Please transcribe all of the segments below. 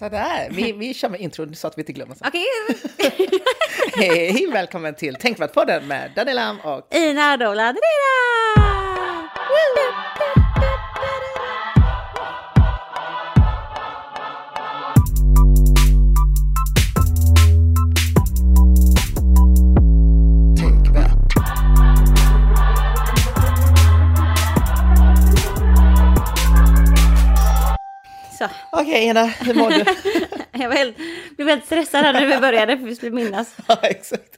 Sådär, vi, vi kör med intron så att vi inte glömmer. Okej, Hej, välkommen till Tänkvärt-podden med Daniela och Ina Dola Tänkvärt. Okej, Ina, hur mår du? jag var helt, blev helt stressad här när vi började för vi skulle minnas. ja, exakt.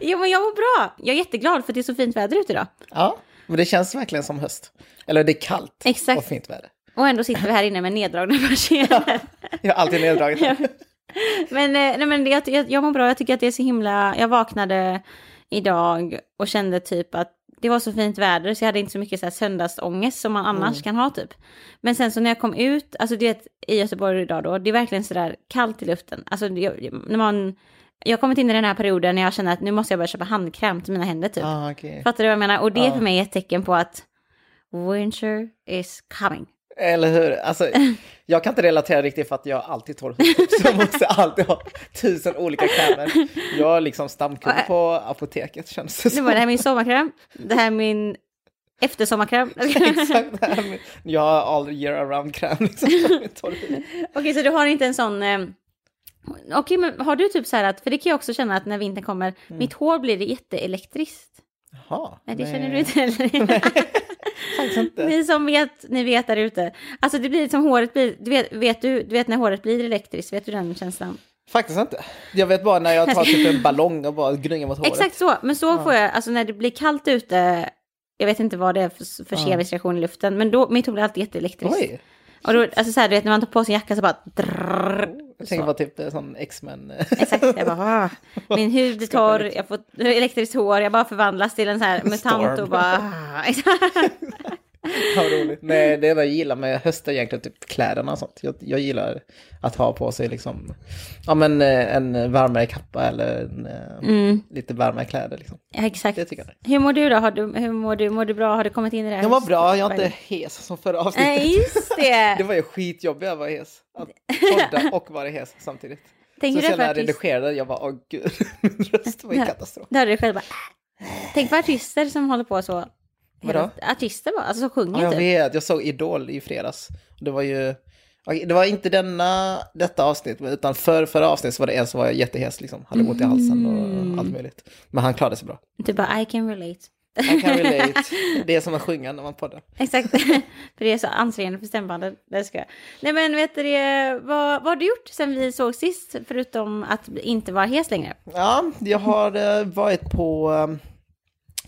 Jo, men jag mår bra. Jag är jätteglad för att det är så fint väder ute idag. Ja, men det känns verkligen som höst. Eller det är kallt Exakt. och fint väder. Och ändå sitter vi här inne med neddragna persienner. Jag har alltid neddragit. Ja. Men, eh, nej, men det, jag, jag mår bra, jag tycker att det är så himla... Jag vaknade idag och kände typ att det var så fint väder så jag hade inte så mycket så här söndagsångest som man annars kan ha typ. Men sen så när jag kom ut, alltså du vet i Göteborg idag då, det är verkligen sådär kallt i luften. Alltså det- när man... Jag har kommit in i den här perioden när jag känner att nu måste jag börja köpa handkräm till mina händer typ. Ah, okej. Fattar du vad jag menar? Och det är Ja. för mig ett tecken på att winter is coming. Eller hur? Alltså, jag kan inte relatera riktigt för att jag alltid torr. Så jag måste alltid ha tusen olika krämer. Jag är liksom stamkund på apoteket känns det Nu som. det här min sommarkräm, det här är min eftersommarkräm. Exakt, det här med- jag har all year around kräm liksom. min. Okej, så du har inte en sån... Eh... Okej, men har du typ så här att, för det kan jag också känna att när vintern kommer, mitt hår blir jätteelektriskt. Jaha. Nej, det nej. känner du inte heller. Inte. Ni som vet, ni vet där ute. Alltså det blir som håret blir, du vet, vet du, du vet när håret blir elektriskt, vet du den känslan? Faktiskt inte. Jag vet bara när jag tar typ en ballong och bara gnuggar mot håret. Exakt så, men så får jag, alltså när det blir kallt ute, jag vet inte vad det är för, för Ja. kemisk reaktion i luften, men då, mitt hår blir alltid jätteelektriskt. Oj, Och då, alltså så här, du vet när man tar på sin jacka så bara... Drrrr, jag tänker så. på typ eh, sån X-Men. Exakt, jag bara, ah, min hud är torr, jag får elektriskt hår, jag bara förvandlas till en så här mutant Storm. och bara... Ja, roligt. Nej, det enda jag gillar med höst är egentligen typ kläderna och sånt. Jag, jag gillar att ha på sig liksom, ja men eh, en varmare kappa eller en, eh, Mm, lite varmare kläder liksom. ja, exakt. Det tycker jag. Hur mår du då? Har du, hur mår du? Mår du bra? Har du kommit in i det här? Jag var bra, jag är inte hes som förra avsnittet. Nej, just det. Det var ju skitjobbigt att vara hes. Att podda och vara hes samtidigt. Tänk så sen när jag redigerade, jag bara, åh gud, min röst var ju katastrof. Då hade du själv bara... "Ah." Tänk på artister som håller på så. Vadå? Artister bara, alltså som sjunger Ja, jag typ. vet, jag såg Idol i fredags. Det var ju, det var inte denna, detta avsnitt, utan för förra avsnitt så var det en som var jättehes liksom. Hade ont i halsen Mm. och allt möjligt. Men han klarade sig bra. Typ bara I can relate. I can relate. Det är som att sjunga när man poddar. Exakt, för det är så ansträngande för stämbanden. Det ska jag. Nej men vet du vad, vad har du gjort sen vi såg sist? Förutom att inte vara hes längre. Ja, jag har eh, varit på eh,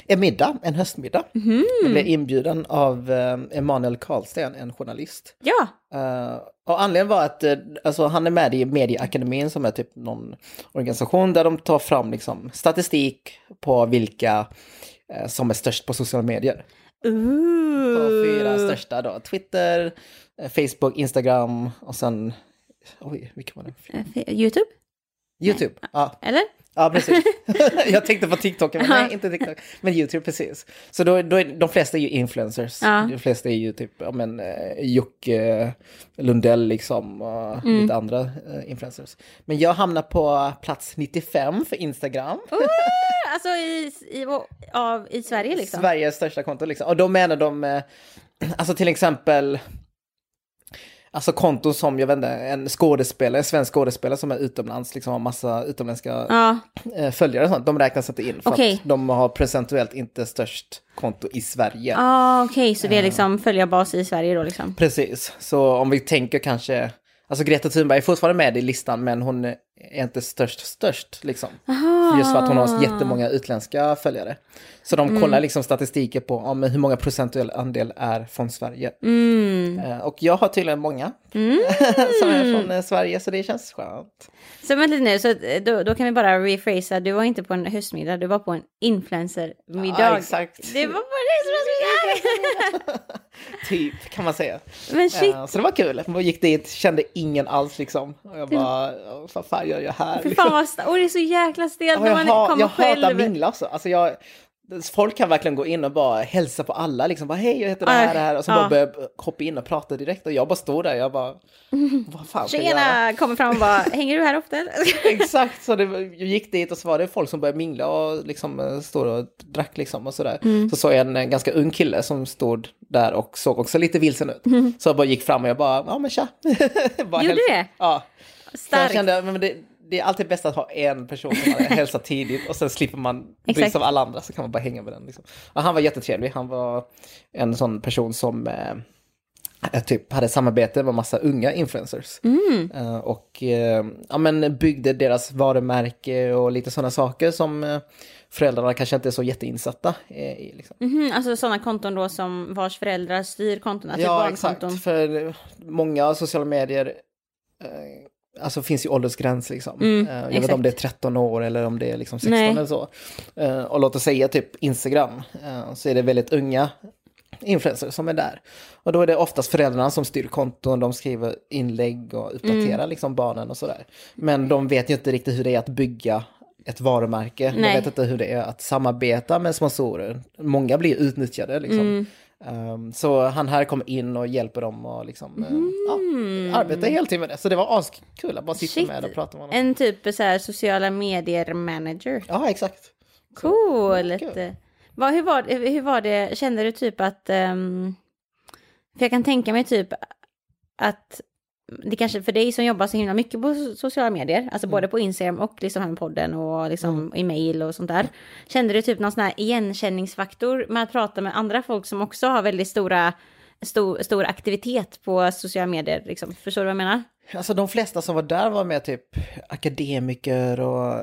en middag, en höstmiddag. Mhm. Jag blev inbjuden av eh, Emanuel Karlsten, en journalist. Ja, Eh, och anledningen var att eh, alltså, han är med i Medieakademin som är typ någon organisation där de tar fram liksom, statistik på vilka eh, som är störst på sociala medier. Ooh. De fyra största då, Twitter, Facebook, Instagram och sen, oj, vilka var det? Youtube, YouTube, ja, eller? Ja precis. jag tänkte på TikTok, men nej, inte TikTok. Men YouTube, precis. Så då, då är, de flesta är ju influencers. Ja. De flesta är ju typ, ja men, eh, Jocke Lundell liksom, och Mm. lite andra eh, influencers. Men jag hamnar på plats 95 för Instagram. Alltså i, i, av, i Sverige liksom? Sveriges största konto liksom. Och då menar de, eh, alltså till exempel, alltså konton som, jag vet inte, en skådespelare, en svensk skådespelare som är utomlands, liksom har massa utländska Ja, eh, följare och sånt, de räknas inte in för Okej. att de har procentuellt inte störst konto i Sverige. ah, okej, så det är liksom följarbas i Sverige då liksom? Precis, så om vi tänker kanske, alltså Greta Thunberg är fortfarande med i listan men hon är inte störst störst liksom. Aha. Just för att hon har jättemånga utländska följare. Så de kollar liksom statistiker på ja, hur många procentuell andel är från Sverige. Mm. Eh, och jag har tydligen många Mm. som är från eh, Sverige så det känns skönt. Så vänta nu, så eh, då, då kan vi bara rephrasa, du var inte på en höstmiddag, du var på en influencermiddag. Ja, exakt. Det var på en höstmiddag! Typ kan man säga. Men shit, så det var kul. Jag gick dit, kände ingen alls liksom. Och jag bara, vad fan gör jag här? för fan vad sta- och det är så jäkla stelt Ja, när jag man ha, kommer jag hatar själv. mingla också. Alltså jag, Folk kan verkligen gå in och bara hälsa på alla, liksom bara hej jag heter det här, det här, och så Ja. bara börja hoppa in och prata direkt och jag bara står där, jag bara, vad fan ska jag göra? Kommer fram och bara, hänger du här ofta? Exakt, så det, jag gick dit och så var det folk som började mingla och liksom eh, stod och drack liksom och sådär. Mm. Så såg jag en, eh, ganska ung kille som stod där och såg också lite vilsen ut. Så jag bara gick fram och jag bara, ja men tja. bara Mm. Gjorde hälsa- det? Ja. Så jag Starkt. kände, men det, det är alltid bäst att ha en person som hälsar tidigt och sen slipper man bry sig av alla andra så kan man bara hänga med den. Liksom. Han var jättetrevlig, han var en sån person som eh, eh, typ hade samarbete med massa unga influencers. Mm. Eh, och eh, ja, men byggde deras varumärke och lite sådana saker som eh, föräldrarna kanske inte är så jätteinsatta eh, i. Liksom. Mhm, alltså sådana konton då som vars föräldrar styr kontona, typ Ja, barnkonton. exakt. För många sociala medier alltså finns ju åldersgräns liksom. Mm, Eh, jag vet exakt. inte om det är 13 år eller om det är liksom 16 Nej. eller så. Eh, och låt oss säga typ Instagram, eh, så är det väldigt unga influencers som är där. Och då är det oftast föräldrarna som styr konton, de skriver inlägg och uppdaterar Mm. liksom barnen och sådär. Men de vet ju inte riktigt hur det är att bygga ett varumärke. De Nej. vet inte hur det är att samarbeta med sponsorer. Många blir utnyttjade liksom. Mm. Um, så han här kommer in och hjälper dem och liksom, eh, Mm. ja, arbetar heltid med det. Så det var askul att bara sitta Shit. med och prata med honom. En typ så här sociala medier manager. Ja, exakt. Coolt! Vad, hur, var, hur var det, kände du typ att... ehm, för jag kan tänka mig typ att det kanske för dig som jobbar så himla mycket på so- sociala medier, alltså både på Instagram och liksom här med podden och liksom i mail och sånt där. Kände du typ någon sån här igenkänningsfaktor med att prata med andra folk som också har väldigt stora, stor, stor aktivitet på sociala medier? Liksom. Förstår du vad jag menar? Alltså de flesta som var där var med typ akademiker och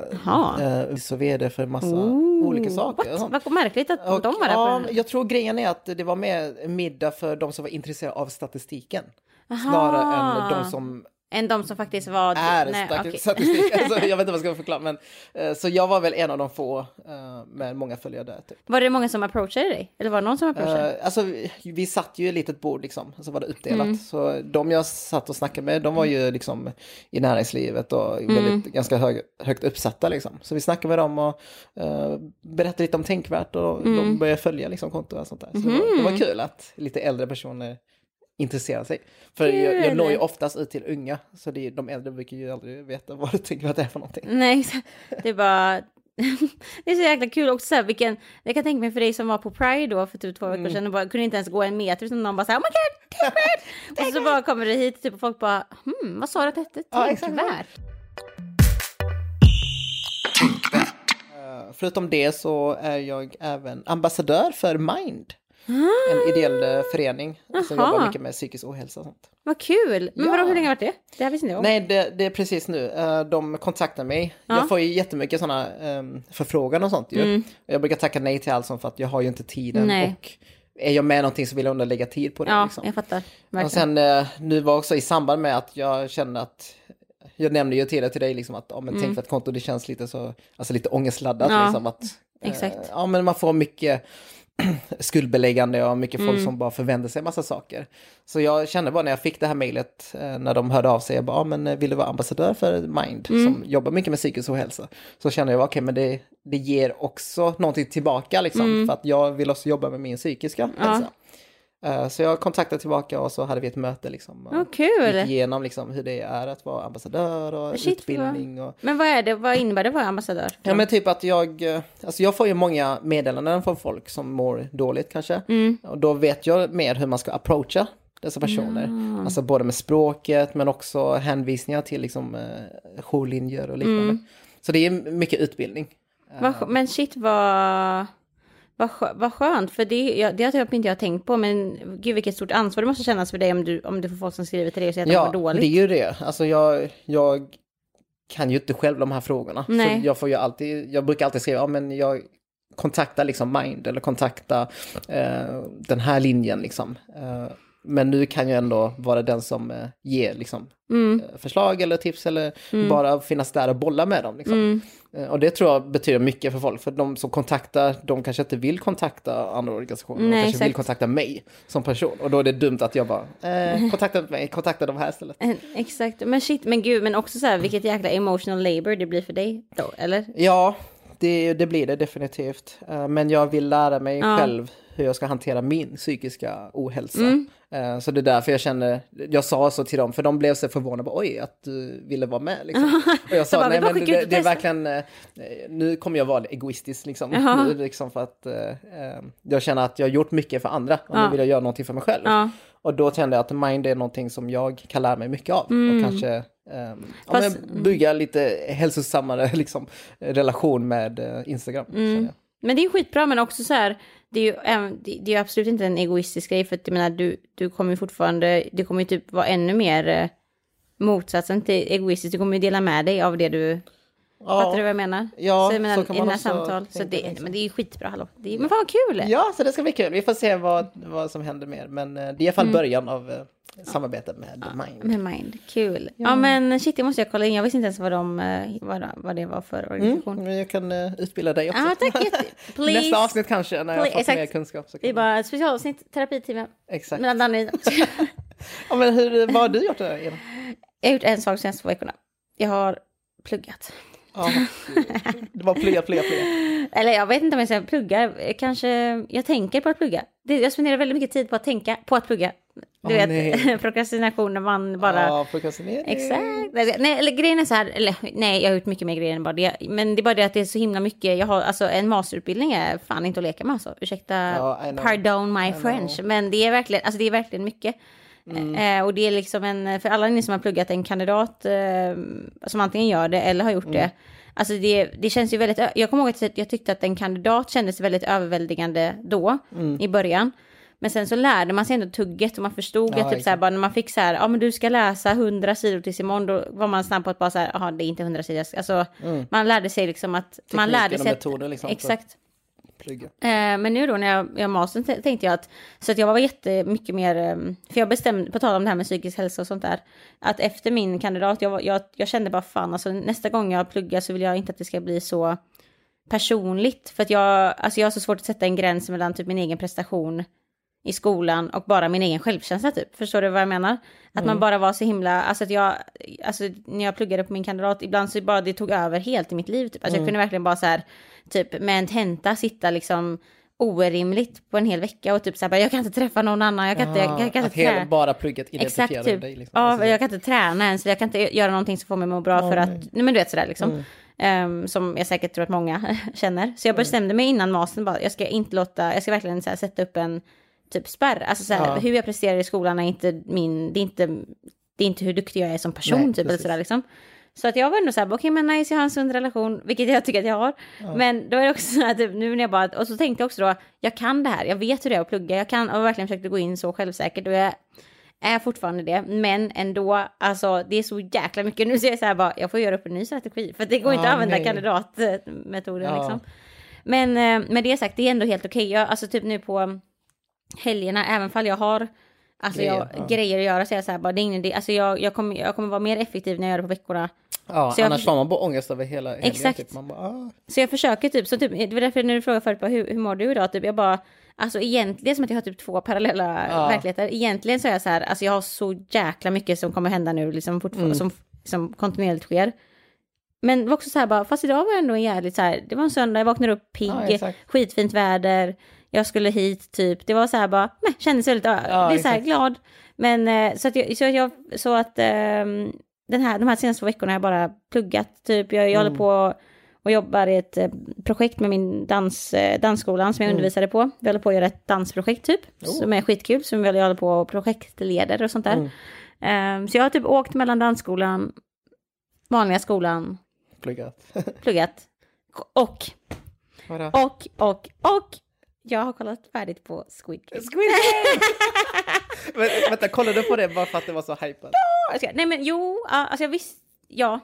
eh, vice vd för massa Ooh, olika saker. What? Vad märkligt att Och, de var där ja, jag tror grejen är att det var mer middag för de som var intresserade av statistiken. Aha. Snarare än de som Än de som faktiskt var... är nej, okej. statistik. Alltså, jag vet inte vad jag ska förklara, men eh, så jag var väl en av de få eh, med många följare där. Typ. Var det många som approachade dig? Eller var det någon som approachade? Eh, alltså, vi, vi satt ju i ett litet bord liksom, så var det uppdelat. Mm. Så de jag satt och snackade med, de var ju liksom i näringslivet och väldigt, Mm. ganska hög, högt uppsatta liksom. Så vi snackade med dem och uh, berättade lite om Tänkvärt och Mm. de började följa liksom kontot och sånt där. Så det, var, det var kul att lite äldre personer intresserar sig. För jag, jag Kul. når ju oftast ut till unga, så det, är- de äldre brukar ju aldrig veta vad du tänker att det är för någonting. Nej, det är bara... det är så jäkla kul också så här, vilken... Jag kan tänka mig för dig som var på Pride då för typ två Mm. veckor sedan och bara, kunde inte ens gå en meter utan någon bara så här, oh my god, Tänkvärt! och så bara kommer det hit typ och folk bara, hmm, vad sa du att det hette? Ja? Eh, förutom det så är jag även ambassadör för Mind. Ah. En ideell eh, förening som Jaha. jobbar mycket med psykisk ohälsa och sånt. Vad kul! Men Ja. vadå, hur länge har det varit det? Det här visste inte jag. Nej, det, det är precis nu. Eh, De kontaktar mig. Ja. Jag får ju jättemycket sådana um, förfrågan och sånt ju. Mm. Jag brukar tacka nej till allt sånt för att jag har ju inte tiden. Nej. Och är jag med någonting så vill jag ändå lägga tid på det. Ja, liksom. jag fattar. Och Verkligen. sen eh, nu var också i samband med att jag kände att jag nämnde ju tidigare till dig liksom att om en tänk för ett konto det känns lite så, alltså lite ångestladdat Mm. Ja, liksom att eh, exakt. ja men man får mycket skuldbeläggande och mycket Mm. folk som bara förväntar sig en massa saker. Så jag kände bara när jag fick det här mejlet eh, när de hörde av sig, jag bara, ja, men eh, vill du vara ambassadör för Mind Mm. som jobbar mycket med psykisk ohälsa? Så kände jag, okej men det, det ger också någonting tillbaka liksom, för att jag vill också jobba med min psykiska Mm. Ja. hälsa. Eh, Så jag kontaktade tillbaka och så hade vi ett möte liksom. och Vad kul! Gick igenom liksom hur det är att vara ambassadör och Shit, utbildning. Och... Men vad är det, vad innebär det att vara ambassadör? Ja men typ att jag, eh, alltså jag får ju många meddelanden från folk som mår dåligt kanske. Mm. Och då vet jag mer hur man ska approacha dessa personer. Mm. Alltså både med språket men också hänvisningar till liksom eh, jourlinjer och liknande. Mm. Så det är mycket utbildning. Men shit vad, vad, skö- vad skönt, för det, jag, det har typ inte jag tänkt på, men gud vilket stort ansvar det måste kännas för dig om du, om du får folk som skriver till dig och säger att de Ja, mår dåligt. det är ju det. Alltså jag, jag kan ju inte själv de här frågorna. Nej. Så jag får ju alltid, jag brukar alltid skriva, ja men jag kontaktar liksom Mind eller kontakta eh, den här linjen liksom. Eh, men nu kan jag ändå vara den som eh, ger liksom, Mm, eh, förslag eller tips eller bara finnas där och bolla med dem. Liksom. mm, Eh, och det tror jag betyder mycket för folk, för de som kontaktar, de kanske inte vill kontakta andra organisationer, de Nej, kanske vill exakt. kontakta mig som person. Och då är det dumt att jag bara, eh, kontakta mig, kontakta de här istället. Eh, exakt, men shit, men gud, men också så här vilket jäkla emotional labor det blir för dig då, eller? Ja, det, det blir det definitivt. Men jag vill lära mig Ja. själv hur jag ska hantera min psykiska ohälsa. Mm. Eh, Så det är därför jag känner, jag sa så till dem, för de blev så förvånade, oj att du ville vara med liksom. Och jag bara, sa, vi nej bara men det, det är testa." verkligen, eh, nu kommer jag vara egoistisk liksom. Nu, liksom för att eh, eh, jag känner att jag har gjort mycket för andra och Ja. nu vill jag göra någonting för mig själv. Ja. Och då kände jag att mind är någonting som jag kan lära mig mycket av. Och kanske ja, Fast- men bygga lite hälsosammare liksom, relation med Instagram. jag. Men det är skitbra, men också så här, det är ju, det är absolut inte en egoistisk grej, för att jag menar, du, du kommer ju fortfarande, det kommer ju typ vara ännu mer eh, motsatsen till egoistiskt, du kommer ju dela med dig av det du, fattar du vad jag menar? Ja, så jag menar, så kan man också samtal, så det, liksom. men det är ju skitbra, hallå. Det är, men fan vad kul! Ja, så det ska bli kul. Vi får se vad, vad som händer mer. Men eh, det är i alla fall början av eh, samarbetet med Mind. Med Mind, kul. Ja. men shit, det måste jag kolla in, jag visste inte ens vad, de, eh, vad, vad det var för organisation. Mm, men jag kan eh, utbilda dig också. Ja, tack. Nästa avsnitt kanske, när jag Please, fått exakt. mer kunskap. Så Det är kan bara ett specialavsnitt, terapitimme, Exakt. mellan Danny. Ja, men hur, vad har du gjort då? Ian? Jag har gjort en sak de senaste två veckorna. Jag har pluggat. Ja, det var plugga, plugga, plugga. Eller jag vet inte om jag ska plugga. Kanske, jag tänker på att plugga. Jag spenderar väldigt mycket tid på att tänka på att plugga. Du Åh, vet, prokrastination när man bara... Ja, prokrastinering. Exakt. Nej, eller grejen är så här, eller nej, jag har gjort mycket mer grejer än bara det. Men det är bara det att det är så himla mycket. Jag har, alltså en masterutbildning är fan inte att leka med alltså. Ursäkta, Ja, pardon my French. Men det är verkligen, alltså det är verkligen mycket. Mm. Eh, och det är liksom en, för alla ni som har pluggat en kandidat eh, som antingen gör det eller har gjort Mm. det. Alltså det, det känns ju väldigt, jag kommer ihåg att jag tyckte att en kandidat kändes väldigt överväldigande då, Mm. i början. Men sen så lärde man sig ändå tugget och man förstod Ja, att typ så här, bara när man fick så här, ja men du ska läsa 100 sidor tills imorgon, då var man snabb på att bara så här, jaha det är inte 100 sidor, alltså man lärde sig liksom att, man Mm. Tekniken lärde och sig att, metoder liksom exakt. Plugga. Eh, men nu då när jag jag mastern tänkte jag att, så att jag var jättemycket mer, eh, för jag bestämde, på tal om det här med psykisk hälsa och sånt där, att efter min kandidat, jag, jag, jag kände bara fan, alltså nästa gång jag pluggar så vill jag inte att det ska bli så personligt, för att jag, alltså jag har så svårt att sätta en gräns mellan typ min egen prestation i skolan och bara min egen självkänsla typ. Förstår du vad jag menar? Att man bara var så himla, alltså att jag, alltså när jag pluggade på min kandidat, ibland så bara det tog över helt i mitt liv typ. Alltså jag kunde verkligen bara så här, typ med en tenta sitta liksom orimligt på en hel vecka och typ så här, bara, jag kan inte träffa någon annan, jag kan inte, jag, kan- jag kan inte träna. bara plugget identifierar Exakt, typ. dig. Liksom. Ja, Alltså, jag kan inte träna ens, jag kan inte göra någonting som får mig att må bra för att, nej men du vet sådär liksom. Mm. Ehm, som jag säkert tror att många känner. Så jag bestämde mig innan mastern bara, jag ska inte låta, jag ska verkligen här, sätta upp en typ spärr. Alltså så här, Ja. hur jag presterar i skolan är inte min, det är inte, det är inte hur duktig jag är som person Nej, typ eller precis. sådär liksom. Så att jag var ändå så här, okej men nice, jag har en sund relation, vilket jag tycker att jag har. Men då är det också så här, typ, nu när jag bara, och så tänkte jag också då, jag kan det här, jag vet hur det är att plugga, jag kan, och verkligen försökte gå in så självsäkert och jag är fortfarande det, men ändå, alltså det är så jäkla mycket, nu ser jag så här bara, jag får göra upp en ny strategi, för det går inte Ja, att använda nej. kandidatmetoden Ja. liksom. Men eh, med det sagt, det är ändå helt okej, jag, alltså typ nu på helgerna, även fall jag har Alltså Grejer, jag, ja. grejer att göra så jag så här, bara, det är ingen idé. Alltså jag, jag, kommer, jag kommer vara mer effektiv när jag gör det på veckorna. Ja, Så jag annars får man bara ångest över hela helgen. Exakt. Typ. Man bara, ah. Så jag försöker typ, så typ, det var därför när du frågade förut, bara, hur, hur mår du idag? Typ, jag bara, alltså egentligen, det är som att jag har typ två parallella Ja. verkligheter. Egentligen så är jag så här, alltså jag har så jäkla mycket som kommer hända nu, liksom fortfarande, Mm. som, som kontinuerligt sker. Men det var också så här bara, fast idag var ändå en jävligt så här, det var en söndag, jag vaknade upp pigg, Ja, skitfint väder, jag skulle hit typ, det var så här bara, nej, kändes väldigt, ja, det är så här glad. Men eh, så att jag, så att jag, så att ehm, den här, de här senaste veckorna har jag bara pluggat, typ, jag, jag Mm. håller på och jobbar i ett eh, projekt med min dans, eh, dansskolan som jag Mm. undervisade på. Vi håller på att göra ett dansprojekt typ, Oh. som är skitkul, som vi håller på och projektleder och sånt där. Mm. Ehm, så jag har typ åkt mellan dansskolan, vanliga skolan, pluggat. pluggat, och, Vadå? och, och, och, jag har kollat färdigt på Squid Game. Squid Game! Vä- Vänta, kollade du på det bara för att det var så hypat? Ska- Nej men jo, ja, alltså jag visste, ja,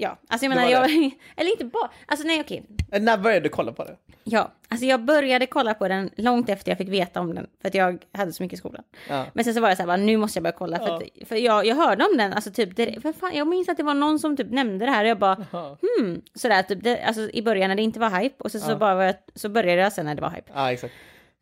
ja, alltså jag menar, jag, eller inte bara, alltså nej okej, När började du kolla på det? ja, alltså jag började kolla på den långt efter jag fick veta om den, för att jag hade så mycket i skolan. Ja. Men sen så var jag så här, bara, nu måste jag börja kolla, för, Ja. att, för jag, jag hörde om den, alltså typ, det, för fan, jag minns att det var någon som typ nämnde det här och jag bara, Jaha. hmm, sådär typ, det, alltså i början när det inte var hype och så, så, Ja. bara jag, så började jag sen när det var hype. Ja, exakt.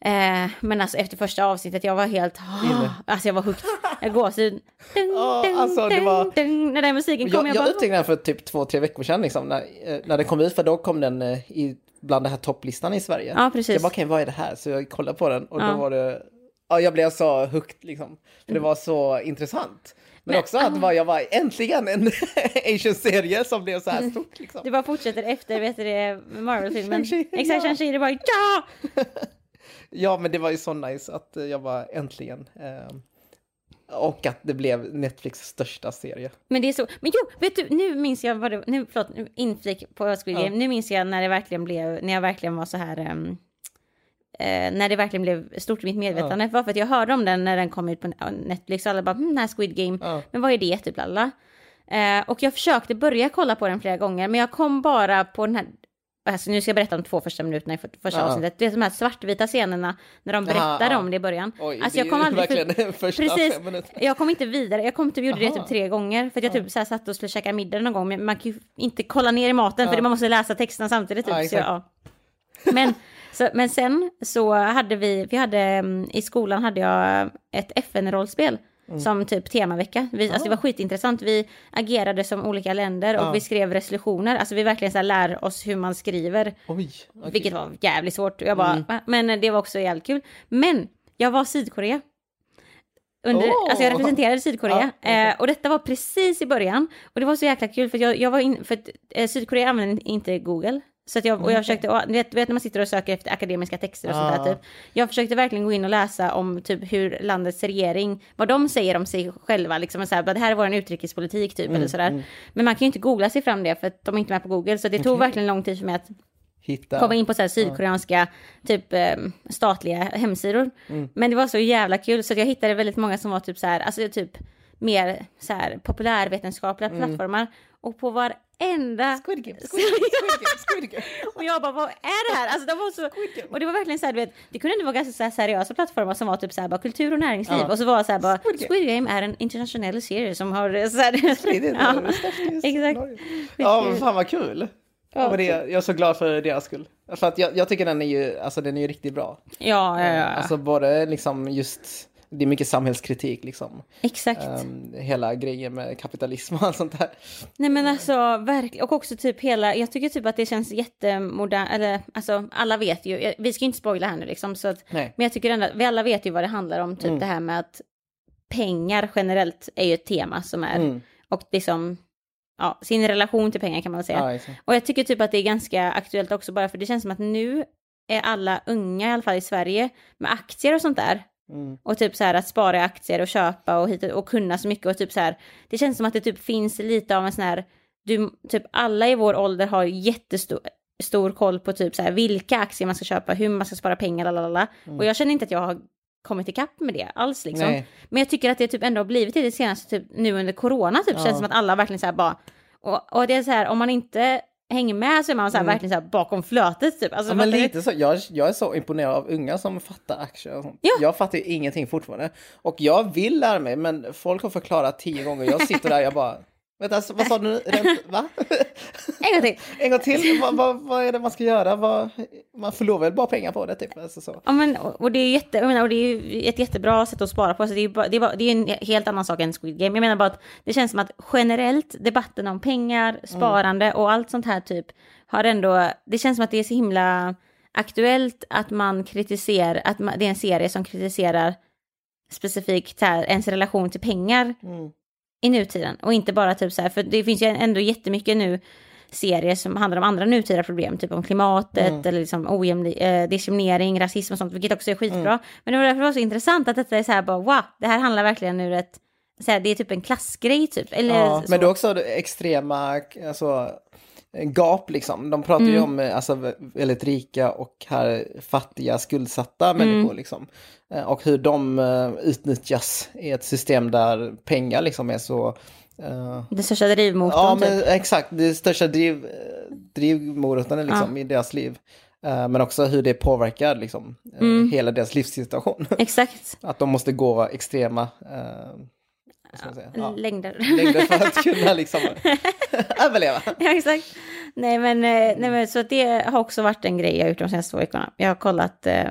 Eh, men alltså efter första avsnittet, jag var helt... Inne. alltså jag var hooked. Jag gåshud. Dun, alltså, det var- dun. När den musiken kom, Jag, jag, jag bara... upptäckte den för typ två, tre veckor sedan liksom, när, eh, när den kom ut, för då kom den eh, i, bland den här topplistan i Sverige. Ja, Så precis. jag bara, okej, vad är det här? Så jag kollade på den och Ja. då var det, ja, jag blev så hooked liksom. För det var så intressant. Men, Men, också att var, jag var äntligen en Asian-serie som blev så här stort liksom. Det bara fortsätter efter, vet du det, Marvel-filmen. Exakt, ja. Shang-Chi, det bara ja! Ja, men det var ju så nice att jag var äntligen. Eh, och att det blev Netflix största serie. Men det är så, men jo, vet du, nu minns jag vad det, nu, förlåt, inflik på Squid Ja. Game, nu minns jag när det verkligen blev, när jag verkligen var så här, ehm, eh, när det verkligen blev stort i mitt medvetande, var för att jag hörde om den när den kom ut på Netflix och alla bara, hm, den här Squid Game, Ja. men vad är det typ alla? Eh, och jag försökte börja kolla på den flera gånger, men jag kom bara på den här, alltså nu ska jag berätta om två första minuterna i för- första Ja. avsnittet, det är de här svartvita scenerna när de berättade ja. om det i början. Oj, alltså det jag kom aldrig för- Precis. Jag kom inte vidare, jag kom typ, gjorde det Aha. typ tre gånger för att jag typ så här satt och skulle käka middag någon gång men man kan ju inte kolla ner i maten för man måste läsa texterna samtidigt typ. Ja, så jag, ja. men, så, men sen så hade vi, vi hade mm, i skolan hade jag ett FN-rollspel Mm. som typ temavecka. Vi, alltså det var skitintressant. Vi agerade som olika länder och Ja. vi skrev resolutioner. Alltså vi verkligen så lär oss hur man skriver. Oj, okej. Vilket var jävligt svårt. Jag bara, Mm. Men det var också jävligt kul. Men jag var Sydkorea. Under, Åh! Alltså jag representerade Sydkorea. Ja, okej. eh, och detta var precis i början. Och det var så jäkla kul för jag, jag var in, för att, eh, Sydkorea använder inte Google. Så att jag, och jag försökte, och, vet, vet när man sitter och söker efter akademiska texter och sånt där typ. Jag försökte verkligen gå in och läsa om typ hur landets regering, vad de säger om sig själva, liksom så här, det här är vår utrikespolitik typ eller sådär. Men man kan ju inte googla sig fram det för att de är inte med på Google. Så det tog verkligen lång tid för mig att Hitta. komma in på så här sydkoreanska typ eh, statliga hemsidor. Men det var så jävla kul så jag hittade väldigt många som var typ så här, alltså typ mer så här populärvetenskapliga plattformar. Och på varenda... Squid Game, Squid Game, Squid Game, Squid Game. Och jag bara, vad är det här? Alltså, de var så... Game. Och det var verkligen så här, du vet, det kunde ändå vara ganska så här seriösa plattformar som var typ så här, bara kultur och näringsliv. Ja. Och så var det så här, bara, Squid Squid Game. Game, är en internationell serie som har så här... Det är det, ja, det är exakt. Ja, men fan vad kul. Ja, Ja, men det, jag är så glad för deras skull. För att jag, jag tycker den är ju, alltså den är ju riktigt bra. ja, ja, ja. Alltså både liksom just, det är mycket samhällskritik liksom. exakt. Ehm, hela grejen med kapitalism och allt sånt där. Nej men alltså verkligen, och också typ hela, jag tycker typ att det känns jättemodernt, eller alltså alla vet ju, vi ska ju inte spoila här nu liksom, så att, Nej. men jag tycker ändå, att vi alla vet ju vad det handlar om, typ Mm. det här med att pengar generellt är ju ett tema som är, Mm. och liksom, ja, sin relation till pengar kan man väl säga. Ja. Och jag tycker typ att det är ganska aktuellt också bara för det känns som att nu är alla unga, i alla fall i Sverige, med aktier och sånt där. Mm. Och typ så här att spara i aktier och köpa och, hit och kunna så mycket och typ så här. Det känns som att det typ finns lite av en sån här, du, typ alla i vår ålder har jättestor stor koll på typ så här vilka aktier man ska köpa, hur man ska spara pengar, lalala. Och jag känner inte att jag har kommit ikapp med det alls liksom. Nej. Men jag tycker att det typ ändå har blivit det, det senaste typ nu under corona typ Ja. känns som att alla verkligen så här bara, och, och det är så här om man inte hänger med så är man så här Mm. verkligen så här bakom flötet typ. Alltså, Ja, men du? lite så. Jag, jag är så imponerad av unga som fattar aktier och sånt. Ja. Jag fattar ju ingenting fortfarande. Och jag vill lära mig, men folk har förklarat tio gånger. Jag sitter där, jag bara... Vänta, alltså, vad sa du nu? Ränt, va? En gång till. En gång till, vad, vad, vad är det man ska göra? Vad, man förlorar väl bara pengar på det, typ. Alltså, så. Ja, men, och det är, jätte, menar, och det är ett jättebra sätt att spara på. Så det, är ju bara, det, är bara, det är en helt annan sak än Squid Game. Jag menar bara att det känns som att generellt debatten om pengar, sparande och allt sånt här typ har ändå... Det känns som att det är så himla aktuellt att man kritiserar, att man, det är en serie som kritiserar specifikt här, ens relation till pengar Mm. I nutiden. Och inte bara typ så här, för det finns ju ändå jättemycket nu serier som handlar om andra nutida problem, typ om klimatet Mm. eller liksom ojämli- eh, diskriminering, rasism och sånt, vilket också är skitbra. Mm. Men det var därför det var så intressant att detta är så här bara, wow, det här handlar verkligen ur ett, så här, det är typ en klassgrej typ. Eller Ja, så. men det är också extrema alltså, gap liksom. De pratar Mm. ju om eh, alltså, väldigt rika och här fattiga skuldsatta Mm. människor liksom. Eh, Och hur de eh, utnyttjas i ett system där pengar liksom är så... eh, Den största drivmotorn ja, typ. men exakt. Det största driv, drivmoroten liksom, i deras liv. Men också hur det påverkar liksom, Mm. hela deras livssituation. Exakt. Att de måste gå extrema eh, Ja, Längder. längder för att kunna liksom överleva. ja, exakt. Nej men, eh, nej, men så det har också varit en grej jag gjort de senaste två veckorna. Jag har kollat, eh,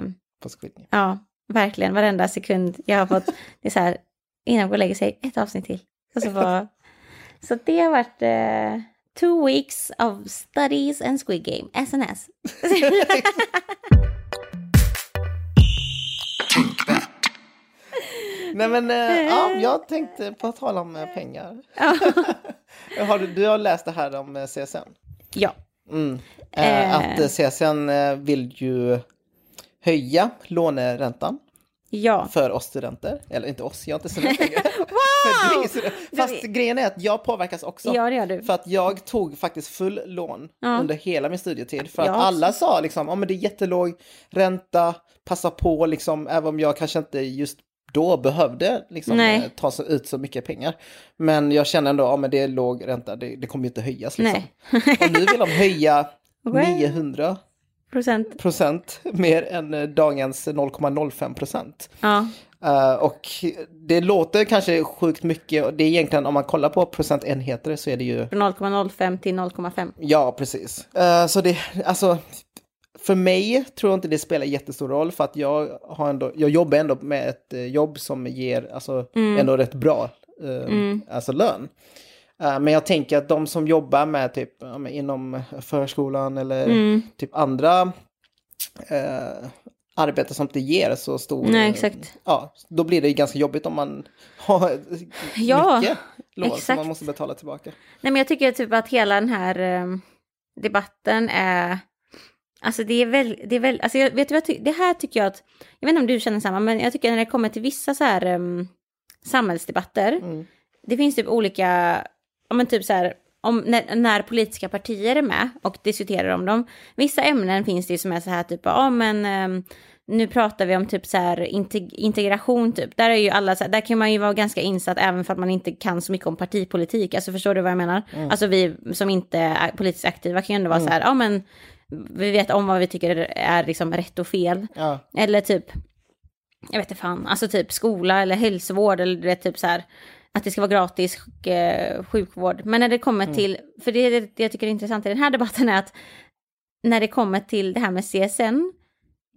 på Game. Ja, verkligen. Varenda sekund jag har fått. Det är så här, innan jag går och lägger sig, ett avsnitt till. Och så, bara, så det har varit eh, two weeks of studies and Squid Game, SNS. Nej men, eh, ja, jag tänkte på att tala om eh, pengar. har du, du har läst det här om eh, CSN? ja. Mm. Eh, att eh, CSN eh, vill ju höja låneräntan Ja. för oss studenter. Eller inte oss, jag har inte studenter längre. För dig, studenter. Fast grejen är att jag påverkas också. ja, det gör du. För att jag tog faktiskt full lån Ja. under hela min studietid. För att Jag också. alla sa liksom, ja men det är jättelåg ränta, passa på liksom, även om jag kanske inte just då behövde liksom eh, ta så, ut så mycket pengar. Men jag känner ändå, ja men det är låg ränta, det, det kommer ju inte höjas liksom. Och nu vill de höja Well. 900 Procent. procent mer än eh, dagens 0,05 procent. Ja. Eh, och det låter kanske sjukt mycket, och det är egentligen om man kollar på procentenheter så är det ju Från 0,05 till 0,5. Ja, precis. Eh, så det, alltså, för mig tror jag inte det spelar jättestor roll för att jag, har ändå, jag jobbar ändå med ett eh, jobb som ger alltså, ändå rätt bra eh, alltså lön. Eh, men jag tänker att de som jobbar med typ inom förskolan eller typ andra eh, arbeten som inte ger så stor... Nej, exakt. Ja, då blir det ju ganska jobbigt om man har Ja, mycket lån som man måste betala tillbaka. Nej, men jag tycker typ att hela den här debatten är... Alltså det är väl, det är väl, alltså jag, vet du vad det här tycker jag att, jag vet inte om du känner samma, men jag tycker när det kommer till vissa så här um, samhällsdebatter, Mm. det finns typ olika, ja men typ så här, om, när, när politiska partier är med och diskuterar om dem, vissa ämnen finns det ju som är så här typ, ja men ehm, nu pratar vi om typ så här integ- integration typ. Där är ju alla så här, där kan man ju vara ganska insatt även för att man inte kan så mycket om partipolitik. Alltså förstår du vad jag menar? Alltså vi som inte är politiskt aktiva kan ju ändå vara så här, ja men vi vet om vad vi tycker är liksom rätt och fel. Ja. Eller typ, jag vet inte fan, alltså typ skola eller hälsovård eller det typ så här att det ska vara gratis eh, sjukvård. Men när det kommer till, för det, det, det jag tycker är intressant i den här debatten är att när det kommer till det här med CSN,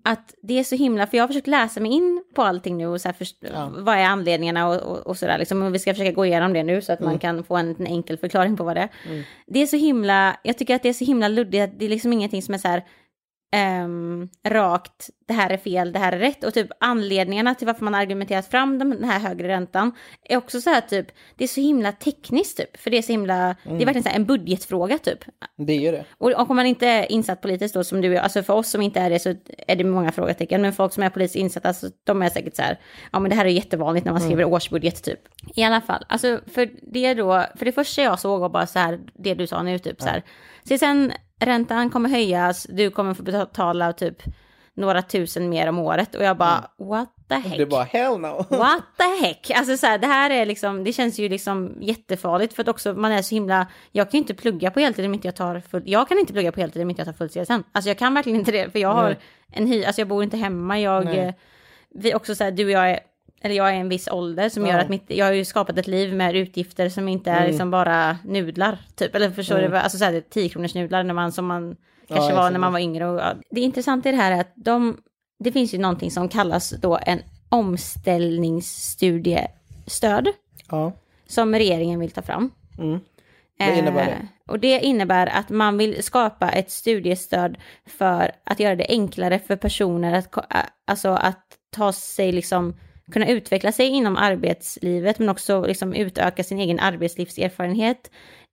att det är så himla, för jag har försökt läsa mig in på allting nu och så här först, Ja. vad är anledningarna och, och, och sådär liksom. Och vi ska försöka gå igenom det nu så att man kan få en, en enkel förklaring på vad det är. Det är så himla, jag tycker att det är så himla luddigt, det är liksom ingenting som är så här ehm, rakt, det här är fel, det här är rätt. Och typ anledningarna till varför man argumenterat fram den här högre räntan är också så här typ, det är så himla tekniskt typ. För det är så himla, det är verkligen så här en budgetfråga typ. Det är ju det. Och, och om man inte är insatt politiskt då som du är, alltså för oss som inte är det så är det många frågetecken. Men folk som är politiskt insatta, alltså, de är säkert så här, ja men det här är jättevanligt när man skriver årsbudget typ. I alla fall, alltså för det då, för det första jag såg var bara så här, det du sa nu typ så här. sen räntan kommer höjas, du kommer få betala typ några tusen mer om året. Och jag bara, what the heck? Är bara hell no. What the heck? Alltså så här, det här är liksom, det känns ju liksom jättefarligt för att också man är så himla, jag kan ju inte plugga på heltid om inte jag tar full, jag kan inte plugga på heltid om inte jag tar fullt CSN. Alltså jag kan verkligen inte det, för jag har Nej. en hy, alltså jag bor inte hemma, jag, Nej. eh, vi också så här, du och jag är, eller jag är en viss ålder som Ja. gör att mitt, jag har ju skapat ett liv med utgifter som inte är Mm. liksom bara nudlar, typ, eller förstår Mm. du, alltså så här 10 kronors nudlar när man, som man kanske Ja, var när man var yngre. Och, ja. Det intressanta i det här är att de, det finns ju någonting som kallas då en omställningsstudiestöd Ja. som regeringen vill ta fram. Mm. Vad innebär det? Eh, och det innebär att man vill skapa ett studiestöd för att göra det enklare för personer att, alltså att ta sig liksom kunna utveckla sig inom arbetslivet men också liksom utöka sin egen arbetslivserfarenhet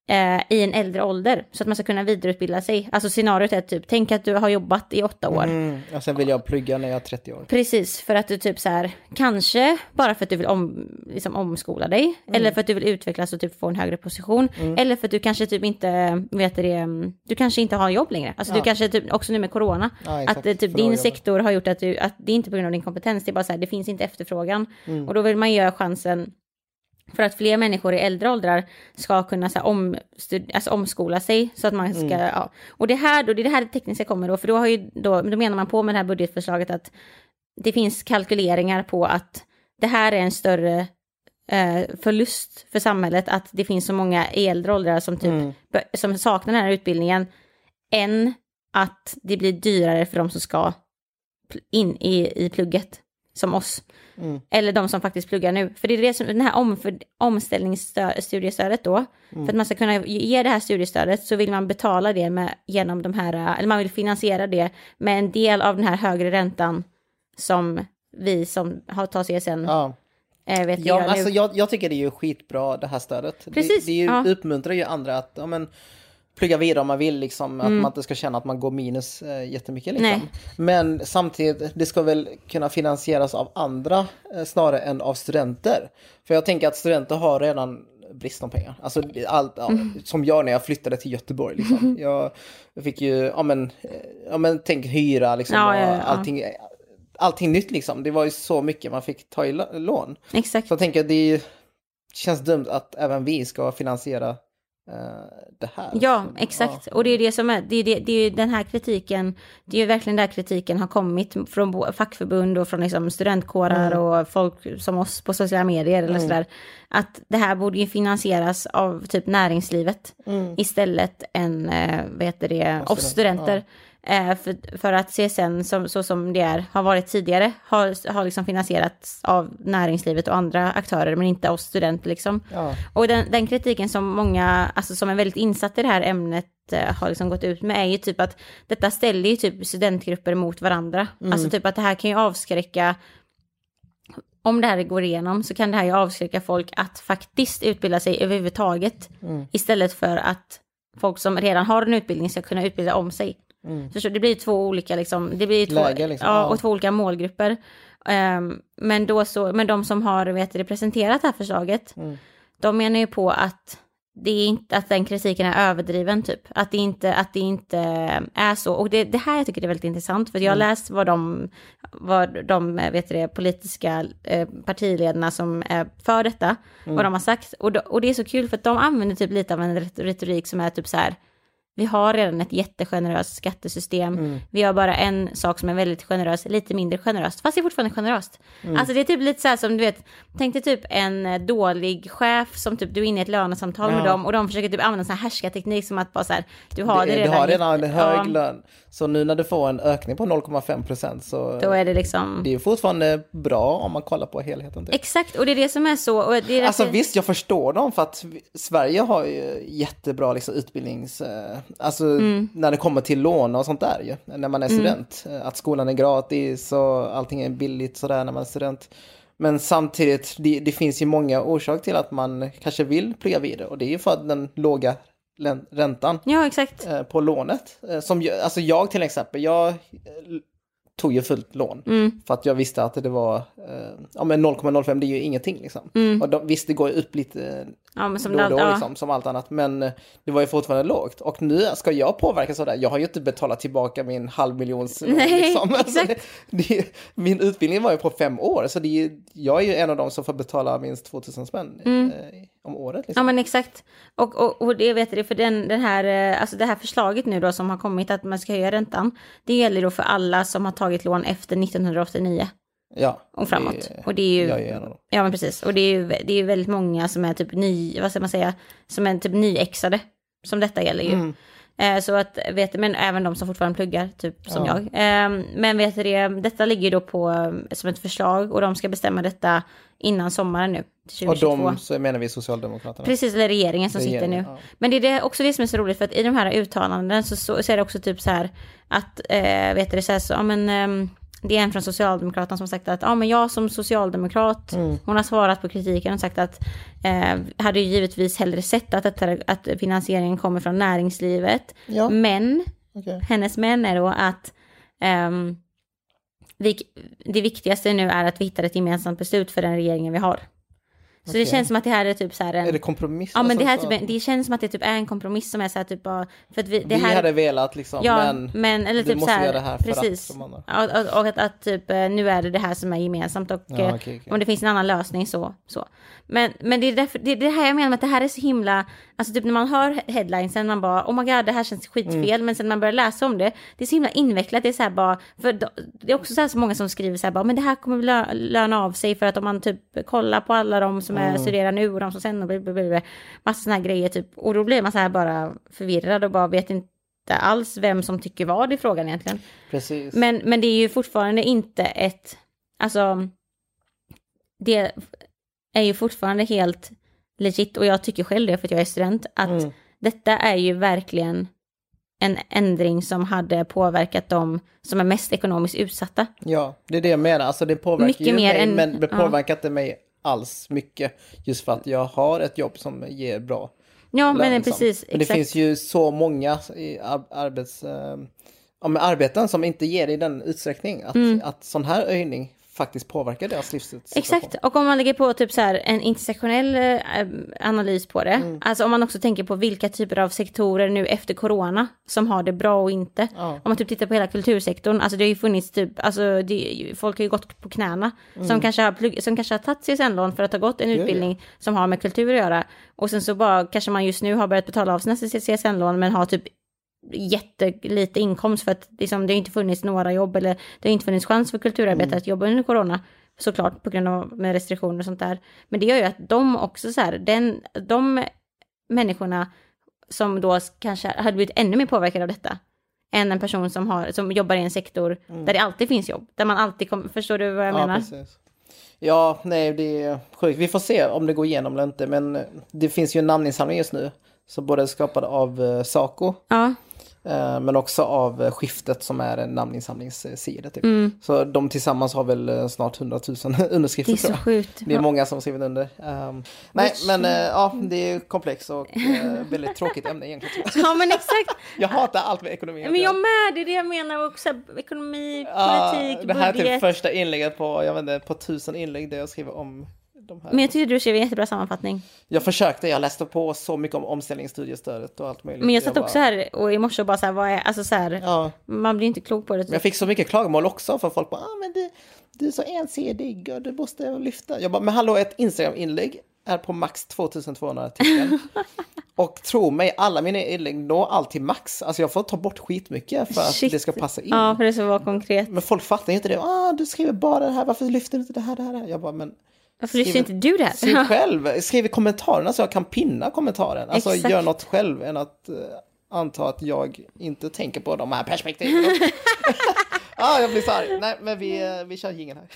eh, i en äldre ålder så att man ska kunna vidareutbilda sig. Alltså scenariot är typ, tänk att du har jobbat i åtta år. Mm. Och sen vill jag plugga när jag är 30 år. Precis, för att du typ så här, kanske bara för att du vill om, liksom omskola dig, eller för att du vill utvecklas och typ få en högre position, eller för att du kanske typ inte, vet det, du kanske inte har jobb längre. Alltså Ja. du kanske typ, också nu med corona, Ja, att eh, typ Förlorar din sektor har gjort att du, att det är inte på grund av din kompetens, det är bara så här, det finns inte efterfrågan. Mm. Och då vill man göra chansen för att fler människor i äldre åldrar ska kunna så här, om, alltså, omskola sig så att man ska, Mm. ja. Och det här då, det är det här det tekniska kommer då, för då har ju då, då menar man på med det här budgetförslaget att det finns kalkyleringar på att det här är en större eh, förlust för samhället, att det finns så många i äldre åldrar som typ Mm. som saknar den här utbildningen, än att det blir dyrare för de som ska in i, i plugget som oss. Mm. Eller de som faktiskt pluggar nu. För det är det som, den här omställningsstudiestödet då. Mm. För att man ska kunna ge det här studiestödet så vill man betala det med, genom de här, eller man vill finansiera det med en del av den här högre räntan som vi som har tagit CSN Ja. eh, vet Ja, gör alltså jag, jag tycker det är ju skitbra det här stödet. Precis, Det, det ju, ja. uppmuntrar ju andra att ja, men, plugga vidare om man vill, liksom, att man inte ska känna att man går minus eh, jättemycket. Liksom. Mm. Nej. Men samtidigt, det ska väl kunna finansieras av andra eh, snarare än av studenter. För jag tänker att studenter har redan brist om pengar. Alltså allt, ja, Mm. som jag när jag flyttade till Göteborg. Liksom. Jag, jag fick ju, ja men, eh, ja men tänk hyra liksom. Ja, och ja. Allting, allting nytt liksom. Det var ju så mycket man fick ta i lån. Exakt. Så jag tänker det känns dumt att även vi ska finansiera eh, det här. Ja, exakt. Och det är det som är, det är, det, det är den här kritiken, det är ju verkligen där kritiken har kommit från fackförbund och från liksom studentkårer Mm. och folk som oss på sociala medier eller sådär. Att det här borde ju finansieras av typ näringslivet Mm. istället än, eh, vad heter det, student- studenter. Eh, för, för att CSN, som, så som det är, har varit tidigare, har, har liksom finansierats av näringslivet och andra aktörer, men inte av studenter liksom. Ja. Och den, den kritiken som många, alltså som är väldigt insatt i det här ämnet eh, har liksom gått ut med är ju typ att detta ställer ju typ studentgrupper mot varandra. Alltså typ att det här kan ju avskräcka, om det här går igenom så kan det här ju avskräcka folk att faktiskt utbilda sig överhuvudtaget. Istället för att folk som redan har en utbildning ska kunna utbilda om sig. Förstår, du? det blir två olika liksom, det blir två, Läge, liksom. ja, och två olika målgrupper. Ehm, men, då så, men de som har vet, du, presenterat det här förslaget, de menar ju på att det är inte att den kritiken är överdriven typ. Att det inte, att det inte är så. Och det, det här jag tycker är väldigt intressant. För jag har läst vad de, vad de vet du, det, politiska eh, partiledarna som är för detta, vad de har sagt. Och, då, och det är så kul för att de använder typ lite av en ret- retorik som är typ så här. Vi har redan ett jättegeneröst skattesystem. Vi har bara en sak som är väldigt generös, lite mindre generöst, fast det är fortfarande generöst. Alltså det är typ lite så här som du vet, tänk dig typ en eh, dålig chef som typ du är inne i ett lönesamtal med Ja. dem och de försöker typ använda sån här härskarteknik som att bara så här, du har det, Du redan. har redan en hög Ja, lön. Så nu när du får en ökning på 0,5 procent så Då är det liksom, det är fortfarande bra om man kollar på helheten. Typ. exakt, och det är det som är så. Och det är Alltså därför- visst, jag förstår dem för att Sverige har ju jättebra liksom, utbildnings... Alltså Mm. när det kommer till lån och sånt där ju, när man är student. Eh, Att skolan är gratis och allting är billigt sådär när man är student. Men samtidigt, det, det finns ju många orsaker till att man kanske vill plugga vidare och det är ju för att den låga räntan Ja, exakt. eh, på lånet. Eh, Som, alltså jag till exempel, jag tog ju fullt lån. Mm. För att jag visste att det var, eh, ja men 0,05 det är ju ingenting liksom. Och de, visst det går upp lite Ja, men som då det då ja. liksom, som allt annat. Men eh, det var ju fortfarande lågt. Och nu ska jag påverkas av det. Jag har ju inte betalat tillbaka min halvmiljons Nej, liksom. Alltså, det, det, min utbildning var ju på fem år. Så det jag är ju en av dem som får betala minst 2000 spänn eh, om året. Ja Liksom. men exakt. Och, och, och det vet du, för den, den här, eh, alltså det här förslaget nu då som har kommit att man ska höja räntan. Det gäller då för alla som har tagit lån efter 1989 Ja, och framåt. det- och det är ju, jag är en av dem. ja men precis. Och det är ju det är ju väldigt många som är typ ny, vad ska man säga, som är typ nyexade. Som detta gäller ju. Mm. Eh, så att, vet men även de som fortfarande pluggar, typ som Ja. jag. Eh, men vet du det, detta ligger då på, som ett förslag och de ska bestämma detta innan sommaren nu. Till Och 2022. de så menar vi Socialdemokraterna. Precis, eller regeringen som sitter nu. Regeringen, ja. Men det är det också det som är så roligt, för att i de här uttalanden så, så, så är det också typ så här att, eh, vet du, det så här så, ja men, ehm, det är en från Socialdemokraterna som sagt att, ja men jag som socialdemokrat, Mm. hon har svarat på kritiken och sagt att, eh, hade ju givetvis hellre sett att, detta, att finansieringen kommer från näringslivet. Ja. Men, Okej. hennes men är då att, vi, det viktigaste nu är att vi hittar ett gemensamt beslut för den regeringen vi har. Så det Okej. känns som att det här är typ så här en... Är det kompromiss? Ja men det här Alltså, typ, det känns som att det typ är en kompromiss som är så här typ bara, för att vi, det vi här, hade velat liksom, ja, men, men, eller vi typ måste så här, göra det här för precis. att. Ja, och, och att, att typ eh, nu är det det här som är gemensamt och Ja, eh, okej, okej. om det finns en annan lösning så, så. Men, men det är därför, det är det här jag menar med att det här är så himla, alltså typ när man hör headlinesen man bara oh my god det här känns skitfel Mm. men sen när man börjar läsa om det, det är så himla invecklat, det är så här bara, för det är också så här så många som skriver så här bara men det här kommer lö, löna av sig för att om man typ kollar på alla de som Mm. är, studerar nu och de som sen och blablabla, massa såna här grejer typ och då blir man så här bara förvirrad och bara vet inte alls vem som tycker vad i frågan egentligen. Precis. Men, men det är ju fortfarande inte ett, alltså, det är ju fortfarande helt legit och jag tycker själv det för att jag är student, att Mm. detta är ju verkligen en ändring som hade påverkat de som är mest ekonomiskt utsatta. Ja, det är det jag menar. Alltså det påverkar Mycket ju mer mig, än- men det ja. påverkar inte mig alls mycket. Just för att jag har ett jobb som ger bra Ja, men lön, liksom. precis, Men det exakt. finns ju så många i ar- arbets, eh, ja, men arbeten som inte ger i den utsträckning att, att sån här höjning faktiskt påverkar deras livssituation. Mm. Exakt, och om man lägger på typ så här en intersektionell eh, analys på det, Mm. alltså om man också tänker på vilka typer av sektorer nu efter corona som har det bra och inte. Ja. Om man typ tittar på hela kultursektorn, alltså det har ju funnits typ, alltså det, folk har ju gått på knäna som, kanske har plugg, som kanske har tagit CSN-lån för att ha gått en Mm. utbildning som har med kultur att göra. Och sen så bara kanske man just nu har börjat betala av sina CSN-lån men har typ jättelite inkomst för att liksom, det har inte funnits några jobb eller det har inte funnits chans för kulturarbetare Mm. att jobba under corona. Såklart på grund av med restriktioner och sånt där. Men det gör ju att de också så här, den, de människorna som då kanske hade blivit ännu mer påverkade av detta än en person som, har, som jobbar i en sektor där det alltid finns jobb. Där man alltid kommer, förstår du vad jag Mm. Ja, menar? precis. Ja, nej, det är sjukt. Vi får se om det går igenom eller inte, men det finns ju en namninsamling just nu. Så både skapad av eh, Saco, Ja, men också av eh, Skiftet som är en namninsamlingssida. Typ. mm, Så de tillsammans har väl eh, snart 100 000 underskrifter. det är så sjukt. Det är många som skrivit under. Um, nej, men eh, ja, det är komplext och eh, väldigt tråkigt ämne egentligen. Ja men exakt, Jag hatar allt med ekonomi. men jag med, det är det jag menar också, ekonomi, politik, Det här är budget. typ första inlägget på, jag vet inte, på tusen inlägg där jag skriver om de här. Men jag tyckte du skrev en jättebra sammanfattning. Jag försökte, jag läste på så mycket om omställningsstudiestödet och allt möjligt. Men jag satt bara- också här och i morse och bara så här, vad är, alltså så här, Ja, man blir inte klok på det. men jag fick så mycket klagomål också för folk bara, ah, men du, du är så ensidig och du måste lyfta. Jag bara, men hallå, ett Instagram-inlägg är på max 2200 tecken. och tro mig, alla mina inlägg når alltid max. Alltså jag får ta bort skitmycket för att Shit. det ska passa in. Ja, för det ska vara konkret. Men folk fattar inte det. Ah, du skriver bara det här, varför lyfter du inte det här, det här? Jag bara, men Varför lyssnar inte du det skriv själv. Skriv i kommentarerna så jag kan pinna kommentaren. Alltså Exakt. gör något själv än att uh, anta att jag inte tänker på de här perspektiven. ah, jag blir så arg. Nej, men vi, eh, vi kör jingeln här.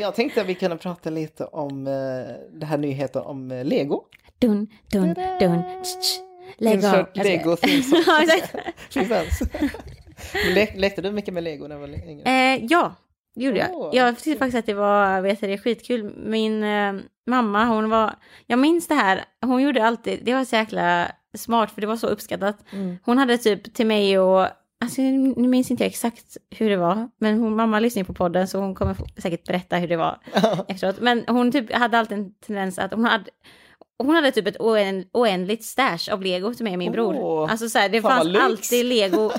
Jag tänkte att vi kunde prata lite om uh, det här nyheten om eh, Lego. Dun, dun, dun, av. Insert Jag Lego theme song. Ja, exakt. Licens. Men le- lekte du mycket med Lego när du var yngre? Eh, ja, det gjorde jag. Åh. Jag tyckte faktiskt att det var vet du, skitkul. Min eh, mamma, hon var, jag minns det här, hon gjorde alltid, det var så jäkla smart för det var så uppskattat. Mm. Hon hade typ till mig och, alltså nu minns inte jag exakt hur det var, men hon, mamma lyssnar på podden så hon kommer säkert berätta hur det var efteråt. Men hon typ hade alltid en tendens att hon hade hon hade typ ett oänd, oändligt stash av lego till mig och min bror. Åh, Alltså så här, det fanns alltid lego.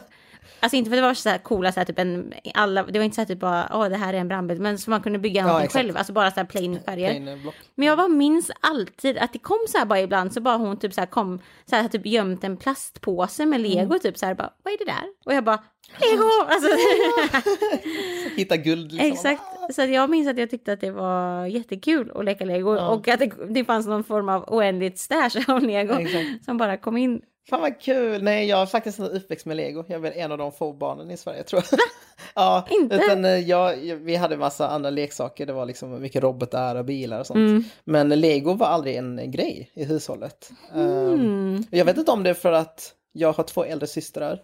Alltså inte för att det var så här coola, så här, typ en, alla, det var inte så här typ bara, åh det här är en brandbil, men så man kunde bygga någonting exakt. själv, alltså bara så här plain färger. Plain, eh. Men jag bara minns alltid att det kom så här bara ibland så bara hon typ så här kom så här typ gömt en plastpåse med lego Mm. typ så här bara vad är det där? Och jag bara lego! Alltså, Hitta guld liksom. exakt. Så att jag minns att jag tyckte att det var jättekul att leka lego Ja. och att det, det fanns någon form av oändligt stash av lego Exakt. som bara kom in. Fan vad kul! Nej, jag är faktiskt inte uppväxt med lego. Jag är väl en av de få barnen i Sverige tror jag. ja, Inte? Utan eh, jag, vi hade massa andra leksaker. Det var liksom mycket robotar och bilar och sånt. Mm. Men lego var aldrig en grej i hushållet. Um, Mm. jag vet inte om det är för att jag har två äldre systrar.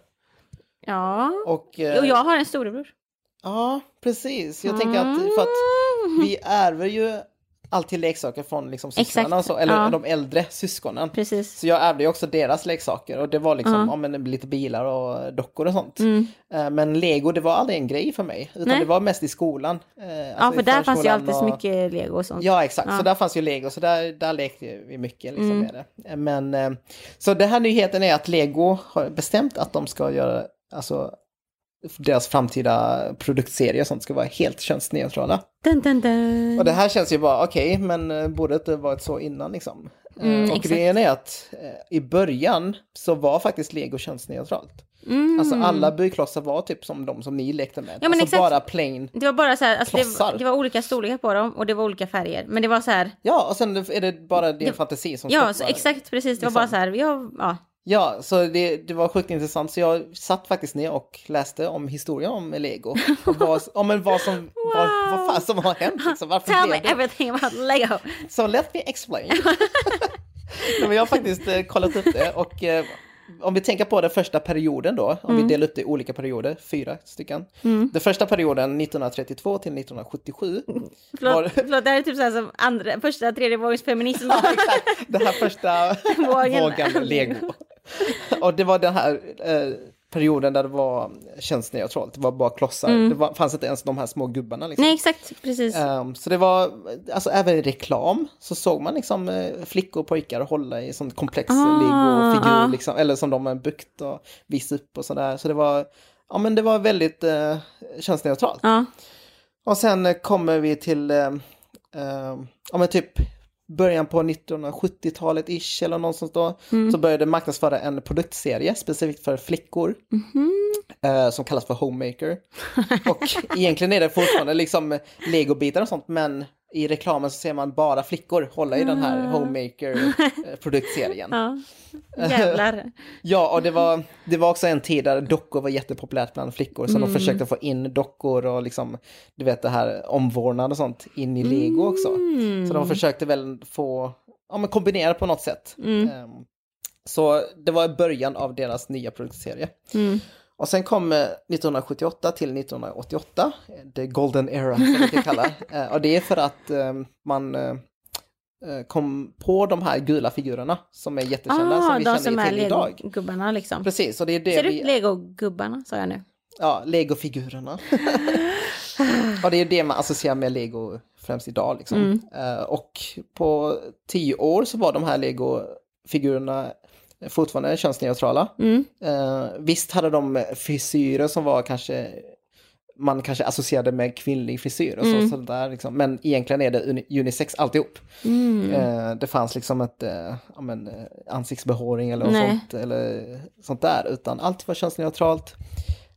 Ja. Och, eh, Och jag har en storebror. Ja, precis. Jag tänker att för att Mm. vi ärver ju alltid leksaker från liksom och så, eller ja. de äldre syskonen. Precis. Så jag ärvde ju också deras leksaker och det var liksom Ja. ja, men, lite bilar och dockor och sånt. Mm. Eh, Men lego det var aldrig en grej för mig, utan Nej. det var mest i skolan. Eh, Ja, alltså för i där fanns ju alltid så och- mycket lego och sånt. Ja, exakt. Ja. Så där fanns ju lego, så där, där lekte vi mycket liksom Mm. med det. Eh, Men, så den här nyheten är att lego har bestämt att de ska göra, alltså deras framtida produktserie och sånt ska vara helt könsneutrala. Dun, dun, dun. Och det här känns ju bara okej, men eh, borde inte varit så innan liksom. Eh, Mm, och exakt. grejen är att eh, i början så var faktiskt lego könsneutralt. Alltså alla byklossar var typ som de som ni lekte med. Ja, men alltså exakt. bara plain. Det var bara så här, alltså det, det var olika storlekar på dem och det var olika färger. Men det var så här, Ja, och sen är det bara din fantasi som ja så exakt precis, det var liksom. bara så här, ja, ja. Ja, så det, det var sjukt intressant. Så jag satt faktiskt ner och läste om historia om Lego. Och vad, om vad, som, vad, vad fan som har hänt. Liksom. Varför Tell me det? everything about Lego. Så let me explain. Nej, jag har faktiskt eh, kollat upp det och eh, om vi tänker på den första perioden då, om Mm. vi delar upp det i olika perioder, fyra stycken. Den första perioden 1932 till 1977. Förlåt, Var- förlåt, det här är typ så här som andra, första, tredje vågens feminism. Ja, exakt. Den här första Vågen. vågen lego. Och det var den här eh, perioden där det var könsneutralt, det var bara klossar. Det var, fanns inte ens de här små gubbarna. Liksom. Nej, exakt, precis. Ehm, så det var, alltså även i reklam så såg man liksom eh, flickor och pojkar hålla i sån komplex Ah, lego-figur, ah. liksom, eller som de har byggt och visat upp och sådär. Så det var, ja men det var väldigt eh, könsneutralt. Ja. Och sen kommer vi till, eh, eh, ja men typ början på 1970-talet ish eller någonstans då. Mm. Så började marknadsföra en produktserie specifikt för flickor. Mhm. eh, som kallas för Homemaker. Och egentligen är det fortfarande liksom legobitar och sånt men i reklamen så ser man bara flickor hålla i den här Homemaker-produktserien. ja. Jävlar. Ja, och det var, det var också en tid där dockor var jättepopulärt bland flickor. Så Mm. de försökte få in dockor och liksom, du vet det här omvårdnad och sånt in i lego också. Mm. Så de försökte väl få, ja men kombinera på något sätt. Mm. Ehm, Så det var början av deras nya produktserie. Och sen kom eh, 1978 till 1988, eh, the golden era som vi kan kalla. Eh, Och det är för att eh, man eh, eh, kom på de här gula figurerna som är jättekända som Ah, vi de känner som till idag. legogubbarna liksom. Precis, och det är det Ser du vi... ut legogubbarna, sa jag nu. Ja, legofigurerna. och det är det man associerar med lego främst idag liksom. Mm. Eh, och på tio år så var de här legofigurerna fortfarande könsneutrala. Mm. Eh, visst hade de frisyrer som var kanske man kanske associerade med kvinnlig frisyr och så, Mm. sådär liksom. Men egentligen är det uni- unisex alltihop. Mm. Eh, det fanns liksom inte ja, men, eh, ansiktsbehåring eller sånt, eller sånt där, utan allt var könsneutralt.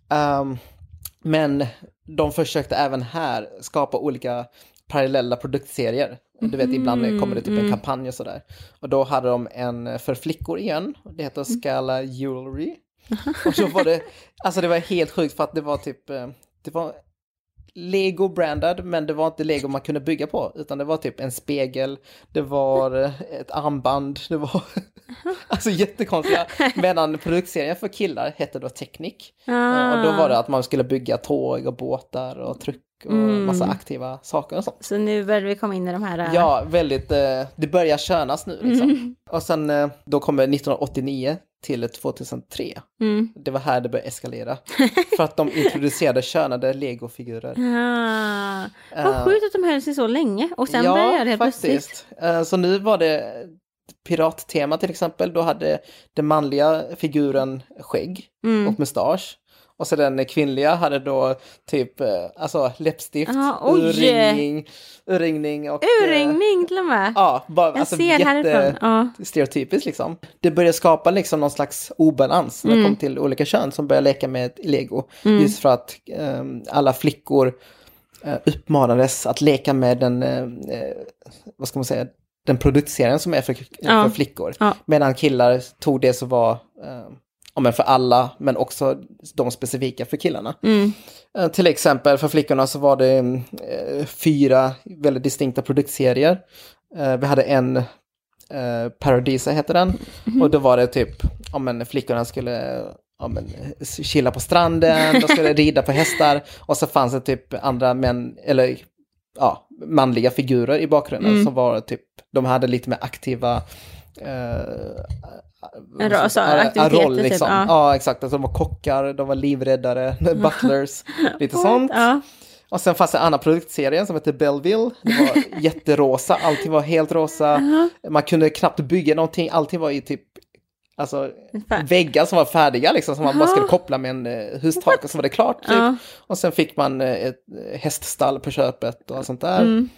Ehm, men de försökte även här skapa olika parallella produktserier. Du vet, ibland kommer det typ Mm. en kampanj och sådär. Och då hade de en för flickor igen, det heter Mm. Scala Jewelry. Och så var det, alltså det var helt sjukt för att det var typ, eh, det var Lego brandad, men det var inte Lego man kunde bygga på, utan det var typ en spegel, det var eh, ett armband, det var alltså jättekonstiga. Medan produktserien för killar hette då Technic. Eh, Och då var det att man skulle bygga tåg och båtar och tryck och Mm. massa aktiva saker och sånt. Så nu börjar vi komma in i de här... äh, Ja, väldigt, eh, det börjar könas nu liksom. Mm. Och sen eh, då kommer 1989 till 2003. Mm. Det var här det började eskalera. För att de introducerade könade legofigurer. Ah. Eh, Vad sjukt att de höll sig så länge och sen började jag det helt plötsligt. faktiskt. Eh, Så nu var det pirattema till exempel. Då hade den manliga figuren skägg Mm. och mustasch. Och så den kvinnliga hade då typ eh, alltså läppstift, Ah, urringning, urringning och... eh, Urringning till och med. Ja, bara, jag alltså ser härifrån. Ja. stereotypiskt liksom. Det började skapa liksom någon slags obalans när det Mm. kom till olika kön som började leka med lego. Just för att ehm, alla flickor uh, uppmanades att leka med den, eh, vad ska man säga, den produktserien som är för, Ja. för flickor. Ja. Medan killar tog det som var eh, ja, men för alla, men också de specifika för killarna. Mm. Eh, Till exempel för flickorna så var det eh, fyra väldigt distinkta produktserier. Eh, vi hade en, Paradisa heter den, och då var det typ, ja men flickorna skulle ja, men, chilla på stranden, de skulle rida på hästar, och så fanns det typ andra män, eller ja, manliga figurer i bakgrunden Mm. som var typ, de hade lite mer aktiva eh, En alltså, en- roll typ, liksom. ja. Ja, exakt. Alltså, de var kockar, de var livräddare, butlers, lite sånt. Ja. Och sen fanns det en annan produktserie som hette Belleville. Det var jätterosa, allting var helt rosa. Man kunde knappt bygga någonting, allting var ju typ Alltså Fär- väggar som var färdiga liksom, som man bara skulle koppla med en eh, hustak och så var det klart. Typ. Ja. Och sen fick man eh, ett eh, häststall på köpet och sånt där. Mm.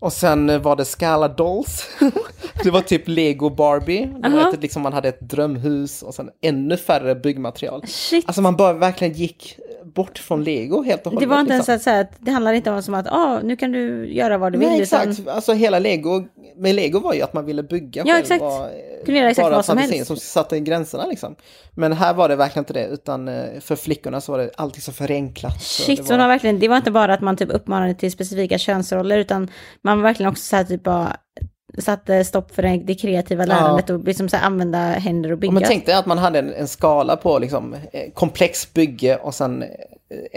Och sen eh, var det Scala Dolls. det var typ Lego Barbie. Det var Aha. ett, liksom man hade ett drömhus och sen ännu färre byggmaterial. Shit. Alltså man bara verkligen gick bort från Lego helt och det hållet. var inte liksom. ens så här att det handlar inte om som att ah, nu kan du göra vad du vill. Nej utan- exakt, alltså hela Lego, med Lego var ju att man ville bygga Ja, själv. exakt. och, eh, Kunde göra exakt bara vad som helst. som satte in gränserna liksom. Men här var det verkligen inte det, utan eh, för flickorna så var det alltid så förenklat. så Shit, det så det var verkligen, det var inte bara att man typ uppmanade till specifika könsroller, utan man verkligen också så här typ bara satte stopp för det, kreativa lärandet och liksom så använda händer och Ja, bygga. men tänk dig att man hade en, en skala på liksom, eh, komplex bygge och sen eh,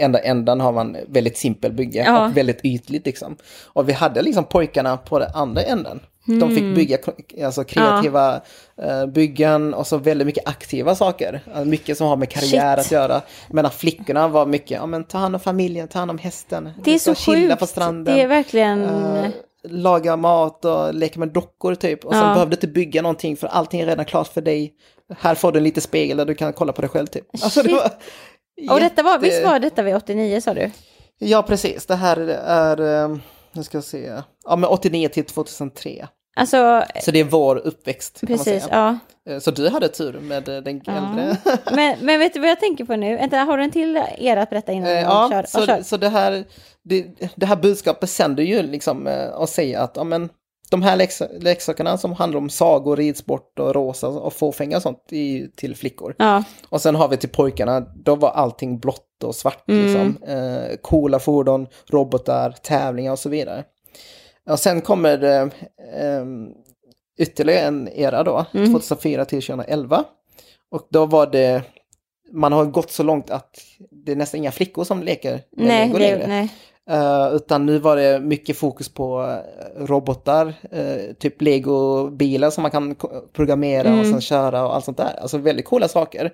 enda ändan har man väldigt simpel bygge Ja. och väldigt ytligt liksom. Och vi hade liksom pojkarna på den andra änden. De Mm. fick bygga ko- alltså, kreativa eh, byggen och så väldigt mycket aktiva saker. Alltså, mycket som har med karriär Shit. att göra. Medan flickorna var mycket, ja men ta hand om familjen, ta hand om hästen. det är ska så sjukt. på stranden. Det är verkligen... Eh, laga mat och leka med dockor typ. Och sen Ja. behövde du inte bygga någonting för allting är redan klart för dig. Här får du en liten spegel där du kan kolla på dig själv typ. Alltså, det var och detta var, jätte- visst var detta vid 89 sa du? Ja precis, det här är, eh, nu ska jag se, ja men 89 till 2003. Alltså, Så det är vår uppväxt precis, ja. Eh, Så du hade tur med eh, den äldre. Men, men vet du vad jag tänker på nu? Har du en till era att berätta innan Eh, ja, kör? så, Ja, kör. så det här, det, det här budskapet sänder ju liksom och säger att ja, men, de här leksakerna som handlar om sagor, ridsport och rosa och fåfänga och sånt ju till flickor. Ja, Och sen har vi till pojkarna, då var allting blått och svart Mm. liksom. Eh, coola fordon, robotar, tävlingar och så vidare. Och sen kommer det eh, ytterligare en era då, Mm. 2004 till 2011. Och då var det, man har gått så långt att det är nästan inga flickor som leker med nej, Lego längre. nej. Eh, utan nu var det mycket fokus på eh, robotar, eh, typ Lego-bilar som man kan programmera och Mm. sen köra och allt sånt där. Alltså väldigt coola saker.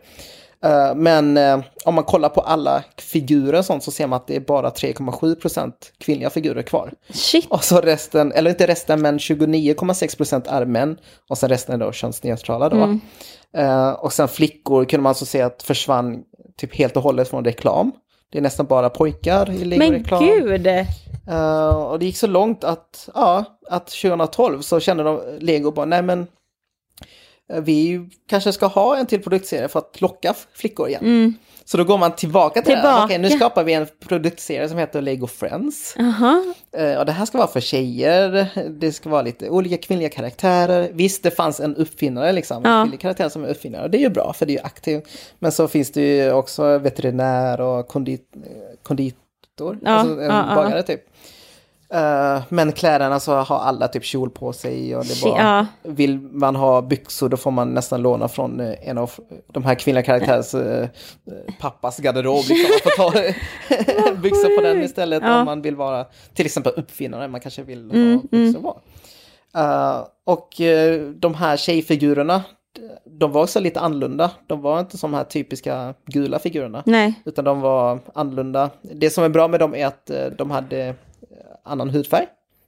Eh, men om man kollar på alla figurer och sånt så ser man att det är bara 3,7% kvinnliga figurer kvar. Shit. Och så resten, eller inte resten, men 29,6% är män. Och sen resten är då könsneutrala då. Mm. Och sen flickor kunde man alltså se att försvann typ helt och hållet från reklam. Det är nästan bara pojkar i Men Lego-reklam. gud! Eh, och det gick så långt att, ja, att 2012 så kände de Lego bara, nej men eh, vi kanske ska ha en till produktserie för att locka flickor igen. Mm. Så då går man tillbaka till det. Tillbaka. här. Okej, nu skapar vi en produktserie som heter Lego Friends. Eh, och det här ska vara för tjejer, det ska vara lite olika kvinnliga karaktärer. Visst, det fanns en uppfinnare, liksom, en kvinnlig karaktär som är uppfinnare. Och det är ju bra, för det är ju aktiv. Men så finns det ju också veterinär och kondit, konditor, Ja, alltså en bagare typ. Eh, men kläderna så har alla typ kjol på sig och det bara, ja. vill man ha byxor då får man nästan låna från eh, en av de här kvinnliga karaktärers eh, pappas garderob. Liksom. Man får ta byxor på den istället Ja. om man vill vara till exempel uppfinnare, man kanske vill Mm, ha byxor på. Eh, och de här tjejfigurerna, de var också lite annorlunda. De var inte som de här typiska gula figurerna. Nej. Utan de var annorlunda. Det som är bra med dem är att de hade annan hudfärg.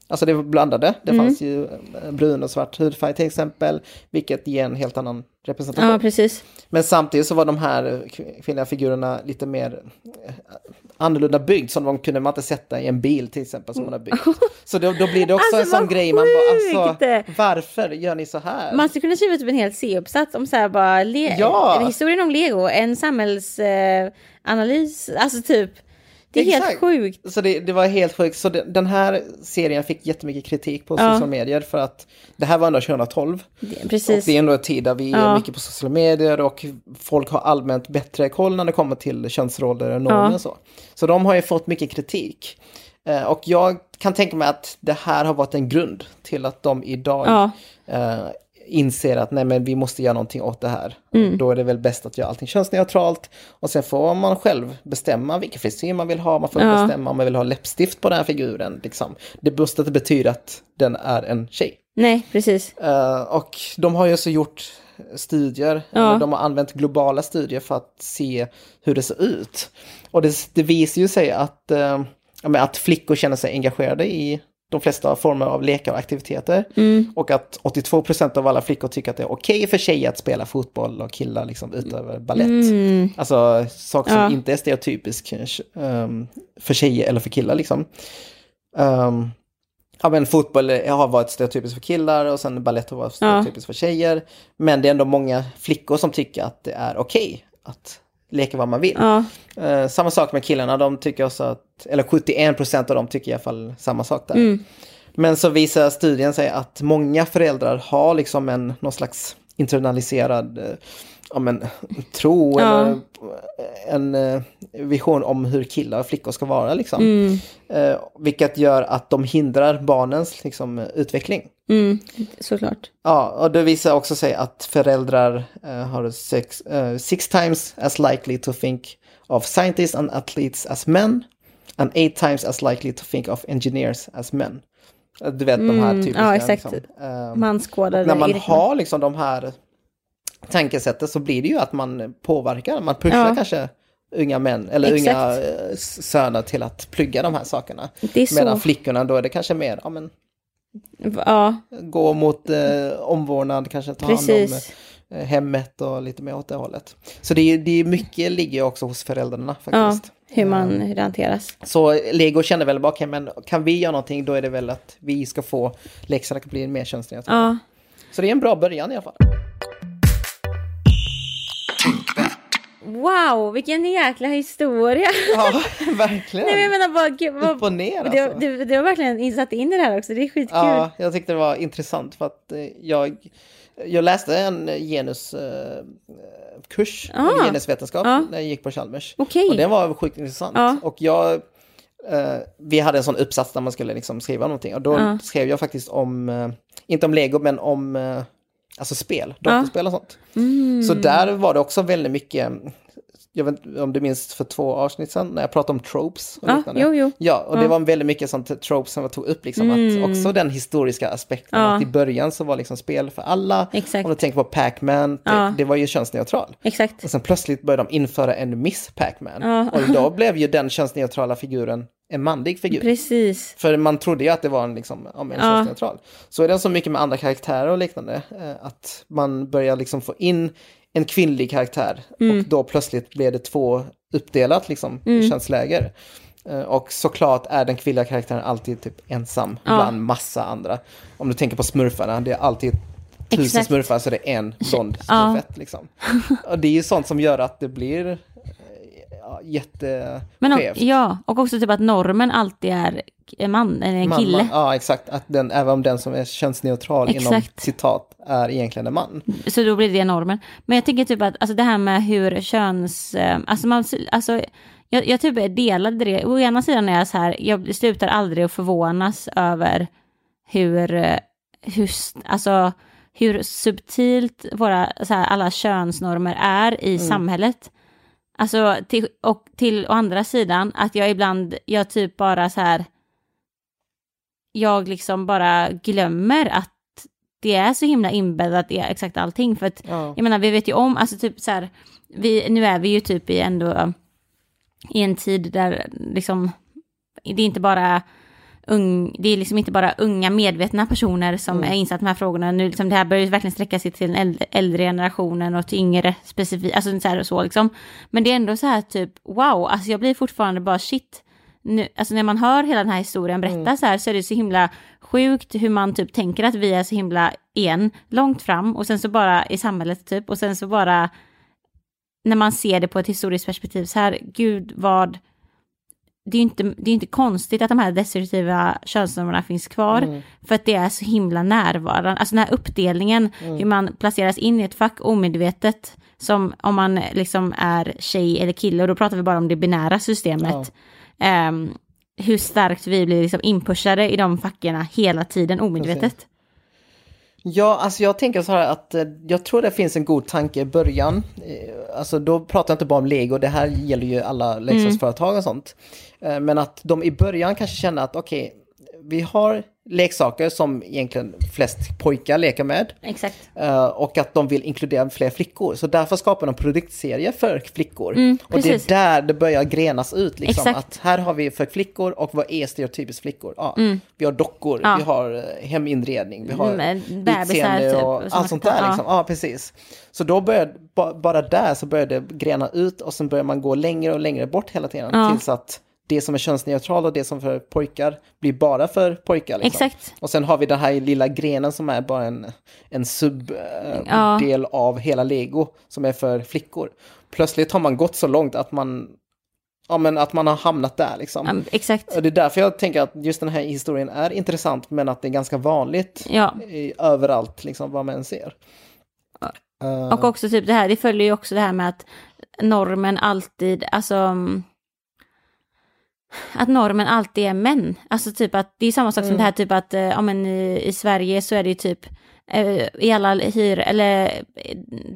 Alltså det var blandade. Det Mm. fanns ju eh, brun och svart hudfärg till exempel. Vilket ger en helt annan representation. Ja, precis. Men samtidigt så var de här kv- kvinnliga figurerna lite mer eh, annorlunda byggd. Som de kunde man inte sätta i en bil till exempel som man har byggt. Så då, då blir det också Alltså, en sån grej man bara, alltså varför gör ni så här? Man skulle kunna skriva typ en hel C-uppsats om så här bara le- Ja. historien om Lego, en samhällsanalys, eh, alltså typ. Det är helt Exakt. sjukt. Så det, det var helt sjukt. Så det, den här serien fick jättemycket kritik på Ja. sociala medier för att det här var ändå 2012. Det- Och Precis. det är ändå en tid där vi är Ja. mycket på sociala medier och folk har allmänt bättre koll när det kommer till könsroller och normer Ja. och så. Så de har ju fått mycket kritik. Eh, och jag kan tänka mig att det här har varit en grund till att de idag Ja. Inser att nej men vi måste göra någonting åt det här. Mm. Då är det väl bäst att göra allting könsneutralt. Och sen får man själv bestämma vilken frisyr man vill ha. Man får Ja. bestämma om man vill ha läppstift på den här figuren. Liksom. Det måste inte betyda att den är en tjej. Nej, precis. Eh, och de har ju också gjort studier, Ja. de har använt globala studier för att se hur det ser ut. Och det, det visar ju sig att, uh, att flickor känner sig engagerade i de flesta former av lekar och aktiviteter. Mm. Och att 82% av alla flickor tycker att det är okej för tjejer att spela fotboll och killar liksom utöver ballett. Mm. Alltså saker som Ja. inte är stereotypisk um, för tjejer eller för killar liksom. Um, ja men fotboll har varit stereotypiskt för killar och sen balett har varit stereotypiskt för tjejer. Men det är ändå många flickor som tycker att det är okej att leka vad man vill. Ja. Eh, samma sak med killarna, de tycker också att, eller 71% av dem tycker i alla fall samma sak där. Mm. Men så visar studien sig att många föräldrar har liksom en, någon slags internaliserad eh, ja, men, tro Ja. eller en eh, vision om hur killar och flickor ska vara. Liksom. Mm. Eh, vilket gör att de hindrar barnens liksom, utveckling. Mm. Såklart. Ja, och det visar också sig att föräldrar eh, har sex, eh, six times as likely to think of scientists and athletes as men and eight times as likely to think of engineers as men. Eh, Du vet de här Mm, typiska... ja, exakt. Liksom, eh, Manskodade när man har liksom de här tankesättet så blir det ju att man påverkar, man pushar Ja. kanske unga män eller Exakt. unga söner till att plugga de här sakerna. Medan flickorna då är det kanske mer, ja men Ja, gå mot eh, omvårdnad, kanske ta hand om precis. eh, hemmet och lite mer åt det hållet. Så det är, det är mycket ligger också hos föräldrarna Ja, faktiskt. hur, man, hur det hanteras. Så Lego känner väl bara, okej men kan vi göra någonting då är det väl att vi ska få läxorna att bli mer könsneutrala. Ja, Så det är en bra början i alla fall. Wow, vilken jäkla historia. Ja, verkligen. Nej, men jag menar bara, gud, vad, Upp och ner du, alltså. du, du har verkligen insatt in i det här också, det är skitkul. Ja, jag tyckte det var intressant för att eh, jag, jag läste en genuskurs, Ah. eller genusvetenskap, Ja. när jag gick på Chalmers. Okej. Och den var sjukt intressant. Ja. Och jag, eh, vi hade en sån uppsats där man skulle liksom skriva någonting. Och då Ja. skrev jag faktiskt om, eh, inte om lego, men om eh, alltså spel, datorspel och sånt. Mm. Så där var det också väldigt mycket, jag vet inte om du minns för två avsnitt sedan, när jag pratade om tropes och Ja, liknande. jo, jo. Ja, och det var väldigt mycket sånt tropes som jag tog upp, liksom, Mm. att också den historiska aspekten, Ja. att i början så var liksom spel för alla, Exakt. om du tänker på Pac-Man, det, det var ju könsneutral. Exakt. Och sen plötsligt började de införa en Miss Pac-Man. Och då blev ju den könsneutrala figuren en manlig figur. Precis. För man trodde ju att det var en, liksom, ja, en Ja. könsneutral. Så är det så mycket med andra karaktärer och liknande. Eh, att man börjar liksom få in en kvinnlig karaktär. Mm. Och då plötsligt blir det två uppdelat liksom, Mm. könsläger. Eh, Och såklart är den kvinnliga karaktären alltid typ ensam Ja. bland massa andra. Om du tänker på smurfarna, det är alltid tusen Exakt. smurfar så det är en blond Ja. smurfett. Liksom. Och det är ju sånt som gör att det blir ja, Men och, ja, och också typ att normen alltid är en man eller en Man- kille. man- ja, exakt. Att den, även om den som är könsneutral inom Exakt. citat är egentligen en man. Så då blir det normen. Men jag tänker typ att alltså det här med hur köns... eh, Alltså man, alltså, jag, jag typ delade det. Å ena sidan är jag så här, jag slutar aldrig att förvånas över hur, eh, hur, alltså, hur subtilt våra, så här, alla könsnormer är i samhället. Alltså, till, och till å andra sidan, att jag ibland, jag typ bara så här, jag liksom bara glömmer att det är så himla inbäddat i exakt allting. För att Ja. jag menar, vi vet ju om, alltså typ så här, vi, nu är vi ju typ i ändå i en tid där liksom, det är inte bara ung, det är liksom inte bara unga medvetna personer som Mm. är insatta i de här frågorna. Nu, liksom, det här börjar ju verkligen sträcka sig till den äldre, generationen och till yngre specifikt, alltså så här och så liksom. Men det är ändå så här typ, wow, alltså jag blir fortfarande bara shit. Nu, alltså när man hör hela den här historien berättas så här så är det så himla sjukt hur man typ tänker att vi är så himla en långt fram och sen så bara i samhället typ och sen så bara när man ser det på ett historiskt perspektiv så här, gud vad det är inte, det är inte konstigt att de här destruktiva könsnormerna finns kvar. Mm. För att det är så himla närvarande. Alltså den här uppdelningen, Mm. hur man placeras in i ett fack omedvetet. Som om man liksom är tjej eller kille, och då pratar vi bara om det binära systemet. Ehm, hur starkt vi blir liksom inpushade i de fackorna hela tiden omedvetet. Ja, alltså jag tänker så här att eh, jag tror det finns en god tanke i början. Eh, alltså då pratar jag inte bara om lego, det här gäller ju alla leksaksföretag och sånt. Eh, men att de i början kanske känner att okej, vi har leksaker som egentligen flest pojkar leker med. Exakt. Eh, och att de vill inkludera fler flickor. Så därför skapar de produktserier för flickor. Mm, och det är där det börjar grenas ut. Liksom, Exakt. att här har vi för flickor och vad är stereotypiskt flickor? Ja, Vi har dockor, Mm. Ja. vi har eh, heminredning, vi har Mm, utseende typ, och allt sånt där. ja. Liksom. Ja, precis. Så då börjar, ba, bara där så börjar det grena ut och sen börjar man gå längre och längre bort hela tiden. Ja. Tills att det som är könsneutralt och det som för pojkar blir bara för pojkar. Liksom. Exakt. Och sen har vi den här lilla grenen som är bara en, en subdel Ja. av hela lego som är för flickor. Plötsligt har man gått så långt att man, ja, men att man har hamnat där liksom. Ja, exakt. Och det är därför jag tänker att just den här historien är intressant men att det är ganska vanligt Ja. i, överallt, liksom vad man ser. Eh, Och också typ det här, det följer ju också det här med att normen alltid, alltså mm, att normen alltid är män. Alltså typ att det är samma sak som det här typ att, eh, ja men i, i Sverige så är det ju typ eh, i alla hyr, eller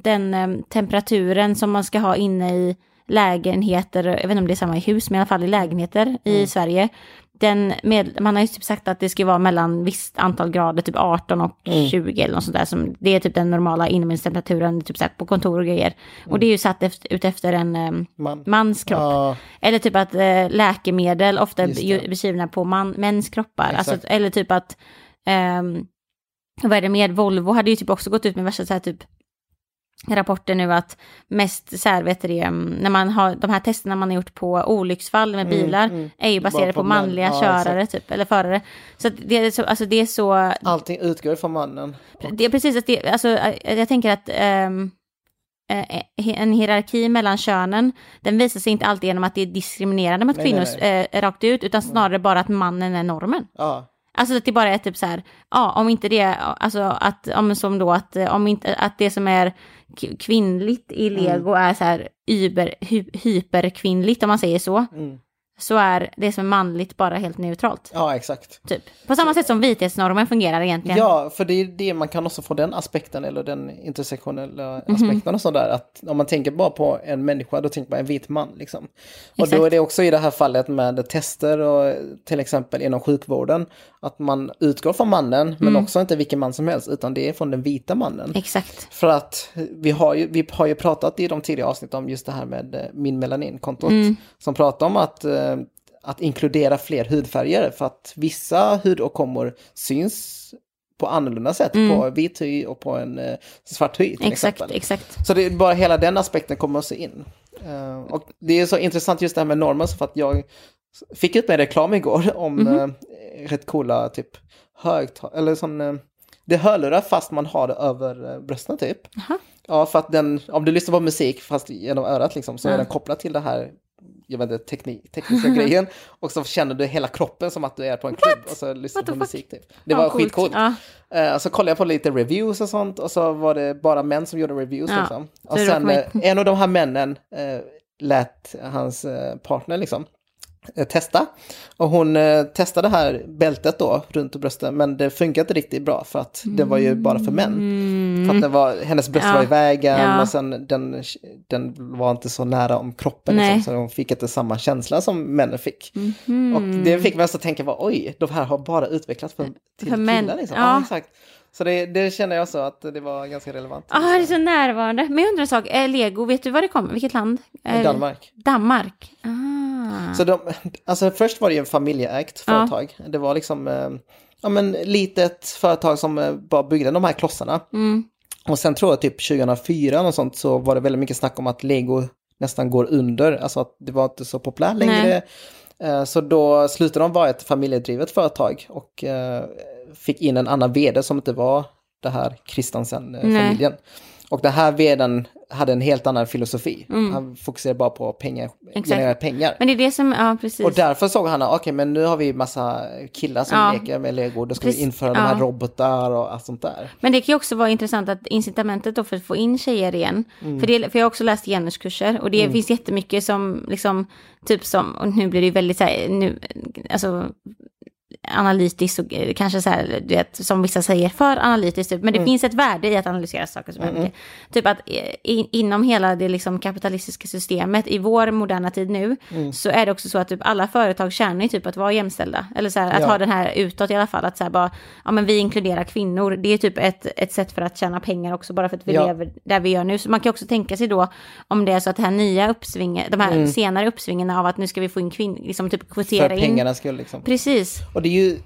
den eh, temperaturen som man ska ha inne i lägenheter, jag vet inte om det är samma i hus, men i alla fall i lägenheter i Sverige. Den med, man har ju typ sagt att det ska vara mellan visst antal grader, typ 18 och 20 eller något sånt där. Som, det är typ den normala inomhustemperaturen typ på kontor och grejer. Och det är ju satt efter, ut efter en eh, man, mans kropp. ja, Eller typ att eh, läkemedel ofta är beskrivna på man, mäns kroppar. Alltså, eller typ att, ehm, vad är det mer, Volvo hade ju typ också gått ut med värsta så här typ rapporter nu att mest så här, vet du det, mm, när man har de här testerna man har gjort på olycksfall med bilar mm. är ju baserade på på, manliga Ja, körare typ, eller förare. Så det är så, alltså det är så, allting utgår från mannen. det är precis att det, alltså eh, jag tänker att eh, en hierarki mellan könen, den visar sig inte alltid genom att det är diskriminerande mot Nej, kvinnor nej, Eh, rakt ut, utan snarare bara att mannen är normen. Ja, Alltså att det bara är typ så här, ja om inte det, alltså att, ja, som då att, eh, om inte, att det som är kvinnligt i Mm. lego är så här yber, hy, hyperkvinnligt om man säger så, mm. Så är det som är manligt bara helt neutralt. ja exakt. Typ. På samma sätt som vithetsnormen fungerar egentligen. Ja, för det är det man kan också få den aspekten eller den intersektionella Mhm. aspekten och sådär. Att om man tänker bara på en människa, då tänker man en vit man liksom. Och då Exakt. är det också i det här fallet med tester och till exempel inom sjukvården. Att man utgår från mannen, men Mm. också inte vilken man som helst, utan det är från den vita mannen. Exakt. För att vi har, ju, vi har ju pratat i de tidigare avsnitten om just det här med eh, min melanin-kontot. Mm. Som pratar om att, eh, att inkludera fler hudfärger. För att vissa hudåkommor syns på annorlunda sätt på vit hy och på en eh, svart hy till Mm. Exakt, exempel. exakt. Så det är bara hela den aspekten kommer också in. Eh, och det är så intressant just det här med normer för att jag fick ut med reklam igår om Mhm. eh, rätt coola typ högtalare, eller sån, eh, det är hörlurar fast man har det över eh, brösten typ. Jaha. Ja, för att den, om du lyssnar på musik fast genom örat liksom så Ja. är den kopplad till det här jag vet inte, teknik, tekniska grejen. Och så känner du hela kroppen som att du är på en klubb och så lyssnar What du på musik. Typ. Det Ja, var coolt. skitcoolt. Ja. Eh, så kollade jag på lite reviews och sånt och så var det bara män som gjorde reviews. Ja, Liksom. så Och det sen eh, en av de här männen eh, lät hans partner liksom testa. Och hon testade det här bältet då runt brösten men det funkade inte riktigt bra för att det var ju bara för män. För att det var, hennes bröst Mm. Ja. var i vägen Ja. och sen den, den var inte så nära om kroppen liksom, så hon fick inte samma känsla som männen fick. Mhm. Och det fick mig att tänka, bara, oj, de här har bara utvecklats för, till För killar. män, Liksom. ja. Ja. exakt. Så det, det känner jag så att det var ganska relevant. Ah, det är så närvarande. Men jag undrar en sak, eh, Lego, vet du var det kommer? Vilket land? Eh, Danmark. Danmark. Ah. Så de, alltså först var det ju en familjeägt Ja. företag. Det var liksom, eh, ja men litet företag som bara byggde de här klossarna. Mm. Och sen tror jag typ 2004 och sånt så var det väldigt mycket snack om att Lego nästan går under, alltså att det var inte så populärt längre. Eh, Så då slutade de vara ett familjedrivet företag och eh, fick in en annan vd som inte var det här Nej. Kristensen-familjen. Och den här vdn hade en helt annan filosofi. Han fokuserade bara på pengar, generera pengar. Men det är det som, ja precis. Och därför såg han okej, men nu har vi massa killar som Ja. leker med lego, då ska Precis, vi införa de här ja. robotar och allt sånt där. Men det kan ju också vara intressant att incitamentet då för att få in tjejer igen. Mm. För, det, för jag har också läst genuskurser och det finns jättemycket som liksom, typ som, och nu blir det ju väldigt så här, nu, alltså analytiskt och eh, kanske så här, du vet, som vissa säger, för analytiskt. Typ. Men det finns ett värde i att analysera saker som mm. Typ att eh, in, inom hela det liksom kapitalistiska systemet i vår moderna tid nu, så är det också så att typ alla företag tjänar ju typ att vara jämställda. Eller så här, att Ja. ha den här utåt i alla fall, att så här bara, ja men vi inkluderar kvinnor. Det är typ ett, ett sätt för att tjäna pengar också, bara för att vi Ja. lever där vi gör nu. Så man kan också tänka sig då, om det är så att det här nya uppsvinget, de här senare uppsvingen av att nu ska vi få in kvinnor, liksom typ kvotera För in. pengarna skulle liksom. Precis. Och det är ju,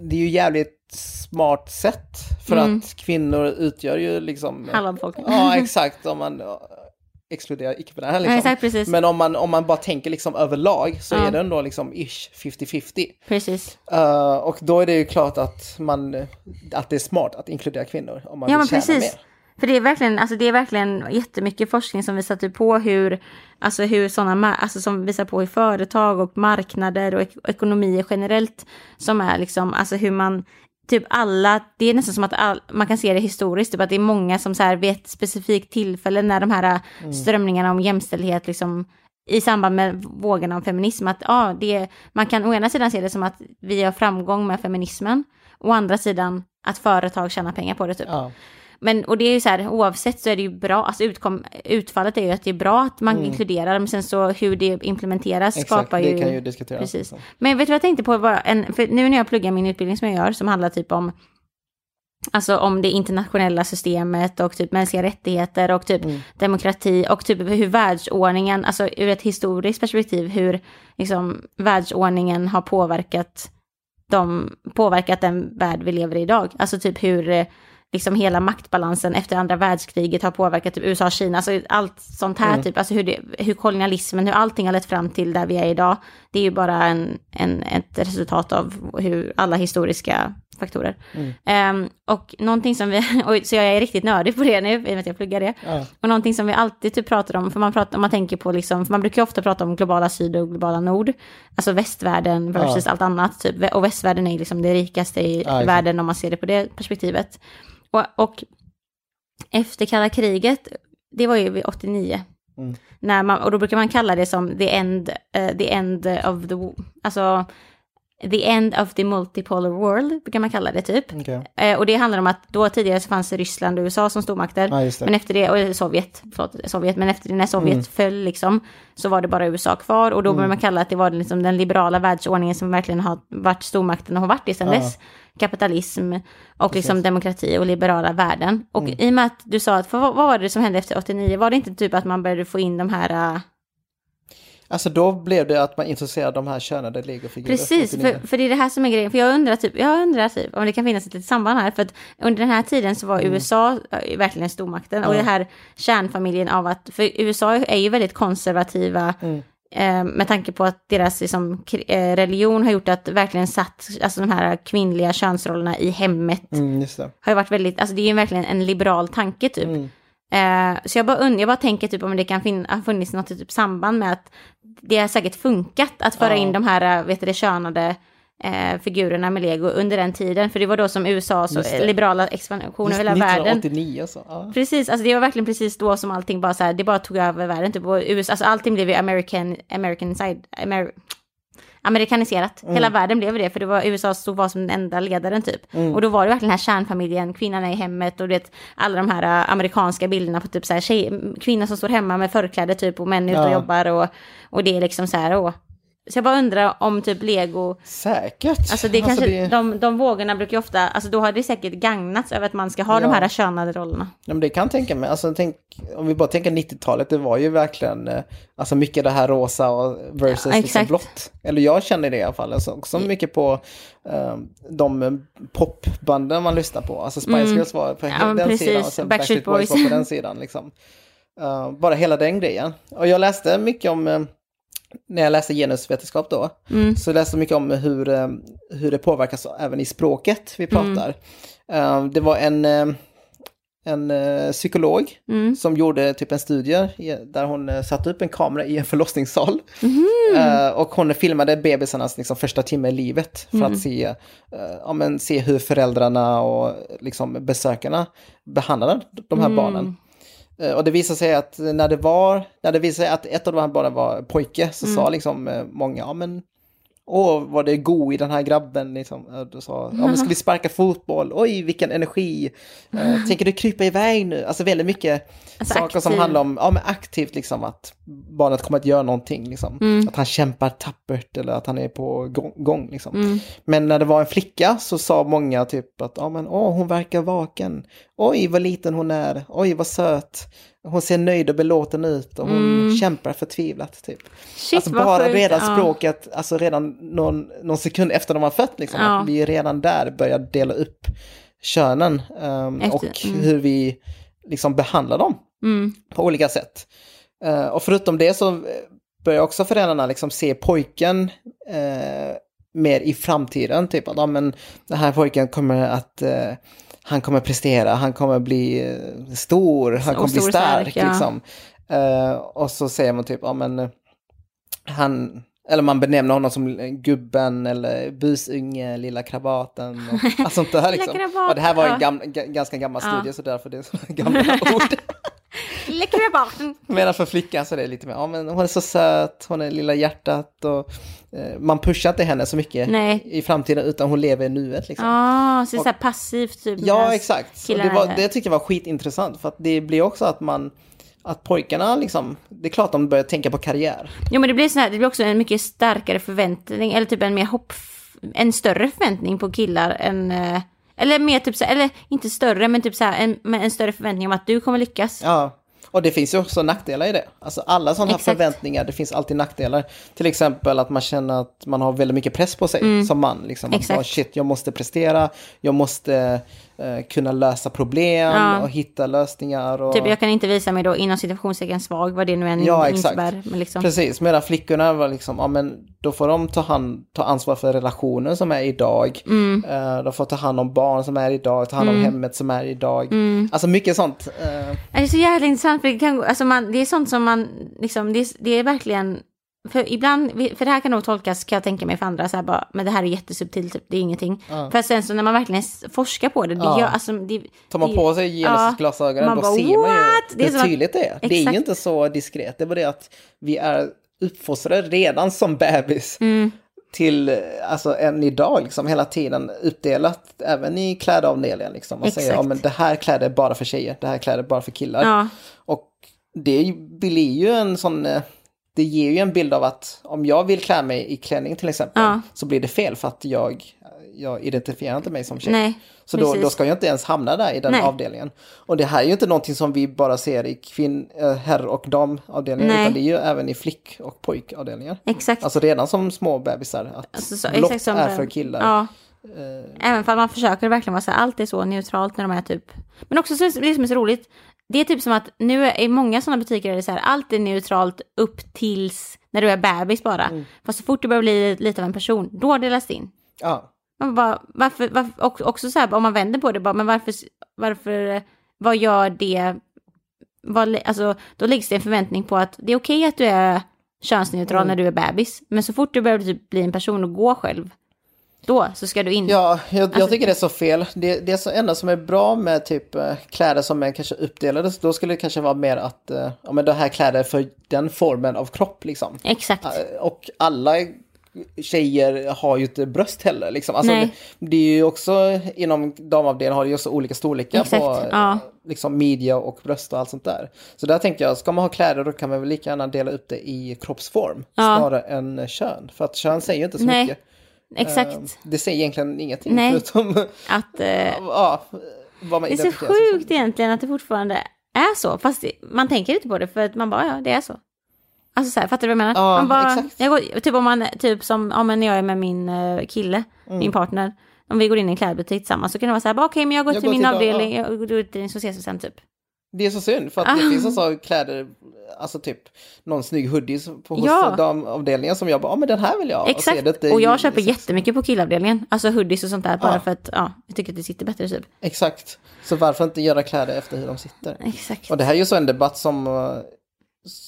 det är ju jävligt smart sätt. För att kvinnor utgör ju liksom... Halva befolkningen. Ja, exakt. Om man, exkludera icke-binära. Liksom. Ja, exakt, precis. Men om man, om man bara tänker liksom överlag så Ja. är det ändå liksom ish 50-50. Precis. Uh, och då är det ju klart att, man, att det är smart att inkludera kvinnor om man Ja vill tjäna precis. mer. För det är verkligen, alltså det är verkligen jättemycket forskning som visar typ på hur, alltså hur sådana, alltså som visar på hur företag och marknader och ek ekonomier generellt som är liksom, alltså hur man, typ alla, det är nästan som att all, man kan se det historiskt, typ att det är många som så här vid ett specifikt tillfälle när de här Mm. strömningarna om jämställdhet liksom i samband med vågen av feminism, att ja, det, man kan å ena sidan se det som att vi har framgång med feminismen, å andra sidan att företag tjänar pengar på det typ. Ja. Men, och det är ju så här, oavsett så är det ju bra, alltså utkom, utfallet är ju att det är bra att man inkluderar, men sen så hur det implementeras Mm. Exakt, skapar det ju... kan ju diskuteras. Precis. Men vet du vad jag tänkte på? En, för nu när jag pluggar min utbildning som jag gör, som handlar typ om Alltså om det internationella systemet och typ mänskliga rättigheter och typ Mm. demokrati och typ hur världsordningen, alltså ur ett historiskt perspektiv, hur liksom världsordningen har påverkat de, påverkat den värld vi lever i idag. Alltså typ hur eh, liksom hela maktbalansen efter andra världskriget har påverkat typ USA, Kina, alltså allt sånt här Mm. typ, alltså hur, det, hur kolonialismen, hur allting har lett fram till där vi är idag. Det är ju bara en, en, ett resultat av hur alla historiska faktorer. Mm. Ehm, och någonting som vi, och, så jag är riktigt nördig på det nu, i och med att jag pluggar det. Ja. Och någonting som vi alltid typ pratar om, för man, pratar, om man tänker på liksom, för man brukar ofta prata om globala syd och globala nord, alltså västvärlden versus allt annat, typ, och västvärlden är liksom det rikaste i världen om man ser det på det perspektivet. Och, och efter kalla kriget, det var ju vid 89, Mm. när man, och då brukar man kalla det som the end, eh, the end of the, alltså the end of the multipolar world, brukar man kalla det typ. Okej. Eh, och det handlar om att då tidigare så fanns Ryssland och USA som stormakter. Det. Men efter det, och Sovjet, förlåt, Sovjet, men efter det när Sovjet Mm. föll liksom, så var det bara USA kvar. Och då började man kalla att det var liksom den liberala världsordningen som verkligen har varit stormakten och har varit det sedan Ja. dess. Kapitalism och liksom demokrati och liberala värden. Och i och med att du sa att, för vad, vad var det som hände efter 89? Var det inte typ att man började få in de här... Alltså då blev det att man introducerade de här könade legofigurer. Precis, 89. för, för det är det här som är grejen. För jag undrar, typ, jag undrar typ om det kan finnas ett litet samband här. För att under den här tiden så var USA äh, verkligen stormakten. Och Mm. Ja. det här kärnfamiljen av att, för USA är ju väldigt konservativa. Mm. Eh, med tanke på att deras liksom, eh, religion har gjort att verkligen satt alltså, de här kvinnliga könsrollerna i hemmet. Mm. Har varit väldigt, alltså det är ju verkligen en liberal tanke typ. Mm. Eh, så jag bara, und- jag bara tänker typ om det kan fin- ha funnits något typ samband med att det har säkert funkat att föra in de här, eh, vet du könade eh, figurerna med lego under den tiden. För det var då som USAs liberala expansion över hela världen. 1989 så. Ja. Precis, alltså det var verkligen precis då som allting bara så här, det bara tog över världen typ. Och USA, alltså allting blev ju American, American side, Amer, amerikaniserat. Mm. Hela världen blev det, för det var USA stod var som den enda ledaren typ. Mm. Och då var det verkligen den här kärnfamiljen, kvinnan är i hemmet och det alla de här äh, amerikanska bilderna på typ så här tjej, kvinnor som står hemma med förkläde typ och män ute och Ja. jobbar och, och det är liksom så här, åh. Så jag bara undrar om typ lego, Säkert. alltså det kanske, det- de, de vågorna brukar ju ofta, alltså då har det säkert gagnats över att man ska ha de Ja. här könade rollerna. Ja, men det kan jag tänka mig. Alltså, tänk, om vi bara tänker 90-talet, det var ju verkligen eh, alltså mycket det här rosa och versus Ja, liksom blått. Eller jag känner det i alla fall. Alltså, också mycket på eh, de eh, popbanden man lyssnar på. Alltså Spice Mm. Girls var på Ja, den precis. sidan och sen Backstreet Backstreet Boys Boys. var på den sidan. Liksom. Eh, bara hela den grejen. Och jag läste mycket om, när jag läste genusvetenskap då, Mm. så läste jag mycket om hur, eh, hur det påverkas även i språket vi Mm. pratar. Eh, Det var en, eh, en psykolog Mm. som gjorde typ en studie där hon satte upp en kamera i en förlossningssal. Eh, och hon filmade bebisarnas liksom, första timme i livet för Mm. att se, eh, ja, men, se hur föräldrarna och liksom, besökarna behandlade de här Mm. barnen. Eh, Och det visade sig att när det var, när det visade sig att ett av de här barnen var pojke så Mm. sa liksom eh, många, ja men Åh, vad det är go i den här grabben. Liksom. Då sa, ja, men ska vi sparka fotboll? Oj, vilken energi. Eh, tänker du krypa iväg nu? Alltså väldigt mycket Alltså saker som aktiv. handlar om, ja men aktivt liksom att barnet kommer att göra någonting. Liksom. Mm. Att han kämpar tappert eller att han är på gång. gång liksom. Mm. Men när det var en flicka så sa många typ att, ja men åh, hon verkar vaken. Oj, vad liten hon är. Oj, vad söt. Hon ser nöjd och belåten ut och hon Mm. kämpar förtvivlat typ. Shit, alltså bara redan Ja. språket, alltså redan någon, någon sekund efter de har fött liksom, Ja. att vi redan där börjar dela upp könen Efter- och mm. hur vi liksom behandlar dem Mm. på olika sätt. Eh, och förutom det så börjar också föräldrarna liksom se pojken eh, mer i framtiden. Typ att ja, men den här pojken kommer att eh, han kommer prestera, han kommer bli eh, stor, han kommer bli stark. stark, ja. liksom. Eh, och så säger man typ, ja men eh, han, eller man benämner honom som gubben eller busunge, lilla krabaten och allt sånt där. Liksom. Och det här var en gam, ga- ganska gammal Ja. studie så därför det är så gamla ord. Lilla krabaten. Medan för flickan så är det lite mer, ja men hon är så söt, hon är lilla hjärtat och eh, man pushar inte henne så mycket Nej. i framtiden utan hon lever i nuet liksom. Ja, så det är så här passivt typ. Ja, exakt. Det, var, det tycker jag var skitintressant för att det blir också att man, att pojkarna liksom, det är klart de börjar tänka på karriär. Jo men det blir så här, det blir också en mycket starkare förväntning, eller typ en mer hopp, en större förväntning på killar än, eh, eller mer typ så eller inte större, men typ så här, en, en större förväntning om att du kommer lyckas. Ja, och det finns ju också nackdelar i det. Alltså alla sådana här Exakt. förväntningar, det finns alltid nackdelar. Till exempel att man känner att man har väldigt mycket press på sig som man. Liksom. Att Mm. Exakt. bara, shit, jag måste prestera, jag måste eh, kunna lösa problem Ja. och hitta lösningar. Och... Typ jag kan inte visa mig då inom situationstecken svag, vad det nu än Ja, exakt. innebär. Men liksom, Precis, medan flickorna var liksom, ja men då får de ta, hand, ta ansvar för relationer som är idag. Mm. Eh, de får ta hand om barn som är idag, ta hand om hemmet som är idag. Mm. Alltså mycket sånt. eh, Det är så jävla intressant, för det, kan, alltså man, det är sånt som man, liksom, det, är, det är verkligen, för ibland, för det här kan nog tolkas, kan jag tänka mig för andra, så här bara, men det här är jättesubtilt, typ, det är ingenting. För sen så när man verkligen forskar på det, det Ja. gör, alltså, det, Tar man det- på sig Genesis-glasögonen man då bara, ser man ju? Det hur tydligt det är. Det är Exakt. ju inte så diskret. Det är bara det att vi är uppfostrade redan som bebis Mm. till, alltså än idag, liksom hela tiden uppdelat, även i klädavdelningen. Liksom, och säger, ja Exakt. men det här kläder är bara för tjejer, det här kläder är bara för killar. Ja, Och det blir ju en sån, eh, det ger ju en bild av att om jag vill klä mig i klänning till exempel, Ja. så blir det fel för att jag, jag identifierar inte mig som tjej. nej. Så då, då ska jag inte ens hamna där i den Nej. avdelningen. Och det här är ju inte någonting som vi bara ser i kvinn, äh, herr och damavdelningen, utan det är ju även i flick och pojkavdelningar. Exakt. Alltså redan som små bebisar, att Alltså, så, blått är för killar. Ja. Eh, Även om man försöker verkligen vara så här, allt är så neutralt när de är typ. Men också så, det som är så roligt, det är typ som att nu är i många sådana butiker är det så här, allt är neutralt upp tills när du är bebis bara. Mm. Fast så fort du börjar bli lite av en person, då delas det in. ja. Man bara, varför, varför också så här, om man vänder på det, bara, men varför, varför, vad gör det, vad, alltså, då läggs det en förväntning på att det är okej att du är könsneutral Mm. när du är bebis, men så fort du börjar bli en person och gå själv, då så ska du in. Ja, jag, Alltså- jag tycker det är så fel. Det, det är så enda som är bra med typ eh, kläder som är kanske uppdelade, då skulle det kanske vara mer att eh, ja, men det här kläder för den formen av kropp liksom. Exakt. Eh, Och alla tjejer har ju inte bröst heller. Liksom. Alltså, Nej. det, det är ju också inom damavdelningen har det ju också olika storlekar Exakt, på ja. liksom, midja och bröst och allt sånt där. Så där tänker jag, ska man ha kläder då kan man väl lika gärna dela upp det i kroppsform Ja. snarare än kön. För att kön säger ju inte så Nej, mycket. Exakt. Eh, Det säger egentligen ingenting Nej. förutom Att, eh, ja, vad man det är så sig som. sjukt egentligen att det fortfarande är så. Fast man tänker inte på det för att man bara, ja det är så. Alltså så här, fattar du vad jag menar? Ja, man bara, exakt. Jag går, typ om man, typ som, ja men när jag är med min eh, kille, Mm. min partner. Om vi går in i en klädbutik tillsammans så kan det vara så här, okej men jag går Jag till går min till- avdelning, jag går till din så ses vi sen typ. Det är så synd för att Ah. det finns alltså kläder, alltså typ någon snygg hoodie på hos Ja. damavdelningen som jag bara, ja men den här vill jag ha. Och, Exakt, och i- jag köper jättemycket på killavdelningen. Alltså hoodies och sånt där, bara Ja. för att ja, jag tycker att det sitter bättre typ. Exakt. Så varför inte göra kläder efter hur de sitter? Exakt. Och det här är ju så en debatt som eh,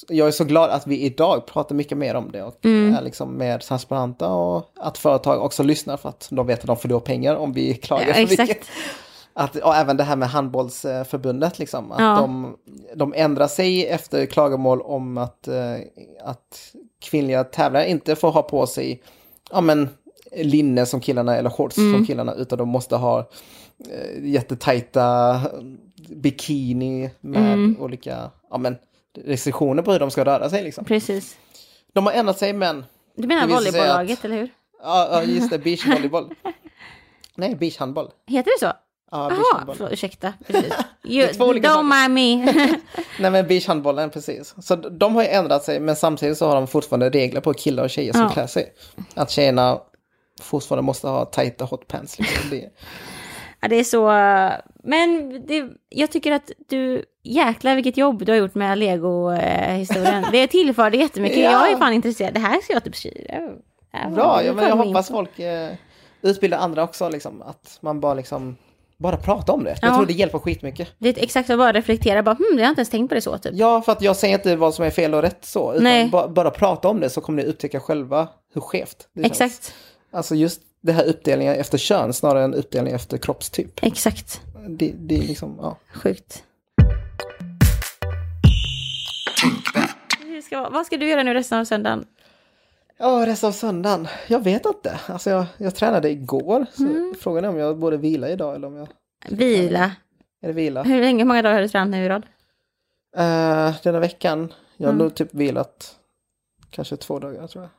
jag är så glad att vi idag pratar mycket mer om det och Mm. är liksom mer transparenta och att företag också lyssnar för att de vet att de förlorar pengar om vi klagar Ja, för mycket. Att, och även det här med handbollsförbundet, liksom, att Ja. de, de ändrar sig efter klagomål om att, eh, att kvinnliga tävlare inte får ha på sig ja, men, linne som killarna eller shorts Mm. som killarna, utan de måste ha eh, jättetajta bikini med Mm. olika ja, men, restriktioner på hur de ska röra sig. Liksom. Precis. De har ändrat sig, men Du menar volleybollaget, eller hur? ja, ja, just det, beachvolleyboll. Nej, beachhandboll. Heter det så? Ja, Jaha, förlåt, ursäkta. You, don't mind me. Nej men beachhandbollen, precis. Så de har ju ändrat sig men samtidigt så har de fortfarande regler på killar och tjejer som Ja. klär sig. Att tjejerna fortfarande måste ha tajta hotpants. Liksom. Det, Ja, det är så... Men det, jag tycker att du... Jäklar vilket jobb du har gjort med Lego-historien. Det tillförde jättemycket. Ja. Jag är fan intresserad. Det här ska jag typ. Ja, Bra, ja, men jag hoppas folk eh, utbildar andra också, liksom, att man bara liksom bara prata om det. Jag Ja. tror det hjälper skitmycket. Det är exakt så, bara reflektera. Bara, hmm, jag har inte ens tänkt på det så typ. Ja, för att jag säger inte vad som är fel och rätt så, utan Nej. bara, bara prata om det så kommer ni upptäcka själva hur skevt det känns. Exakt, Alltså just det här uppdelningen efter kön snarare än uppdelning efter kroppstyp. exakt. Det, det är liksom, ja. Sjukt. Ska, vad ska du göra nu resten av söndagen? Ja, resten av söndagen. Jag vet inte. Alltså jag, jag tränade igår. Så Mm. Frågan är om jag borde vila idag eller om jag... Vila. Är det vila? Hur länge, hur många dagar har du tränat nu i rad? Uh, denna veckan. Jag har Mm. nog typ vilat kanske två dagar tror jag.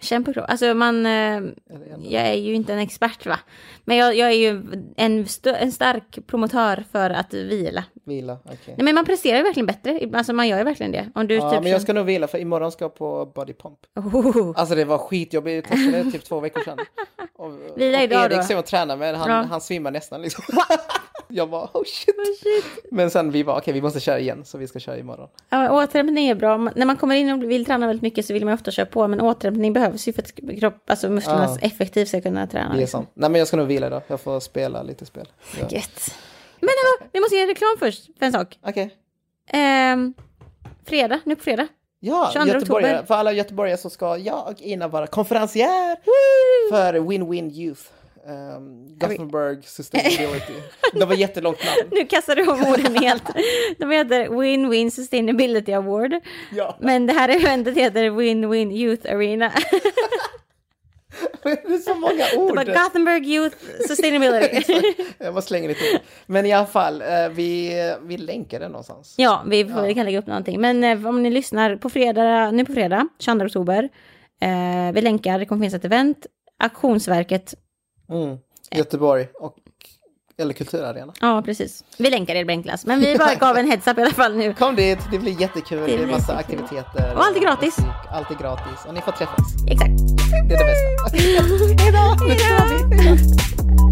Känn på kroppen. Alltså man, eh, jag är ju inte en expert va. Men jag, jag är ju en, en stark promotör för att vila. Vila, okej. Nej men man presterar ju verkligen bättre. Alltså man gör ju verkligen det. Om du Ja, typ men jag ska nog vila för imorgon ska jag på body pump. Oh. Alltså det var skitjobbigt, jag testade typ två veckor sedan. Och, Vila idag Erik då? som jag tränar med, han, Ja. han svimmar nästan liksom. jag bara oh shit. Men sen vi var okej vi måste köra igen så vi ska köra imorgon. Ja, återhämtning är bra. När man kommer in och vill träna väldigt mycket så vill man ofta köra på. Men återhämtning behövs ju för att kropp, alltså musklerna Ja. effektivt ska kunna träna. Det är liksom. sant. Nej men jag ska nog vila idag, jag får spela lite spel. Ja. Gött. Men hallå, vi måste göra reklam först för en sak. Okej. Ehm, fredag, nu på fredag. Ja, 22 göteborgare. oktober. För alla göteborgare så ska jag och Ina vara konferencier för Win-Win Youth. Um, Gothenburg Sustainability. Det var jättelångt namn. Nu kastar du om orden helt. De heter Win-Win Sustainability Award. Ja, Men det här eventet heter Win-Win Youth Arena. det är så många Det ord. var Gothenburg Youth Sustainability. Jag bara slänger lite ord. Men i alla fall, eh, vi, vi länkar det någonstans. ja, vi, får, vi kan lägga upp någonting. Men eh, om ni lyssnar på fredag, nu på fredag, 22 oktober. Eh, vi länkar, det kommer finnas ett event. Auktionsverket, Mm. Göteborg och eller kulturarena. ja precis. Vi länkar det, det blir enklast. Men vi bara gav en heads up i alla fall nu. Kom dit, det blir jättekul. Det, blir är massa aktiviteter. Och allt är gratis. musik, Allt är gratis och ni får träffas. Exakt. Det är det bästa. Hejdå! Kör vi!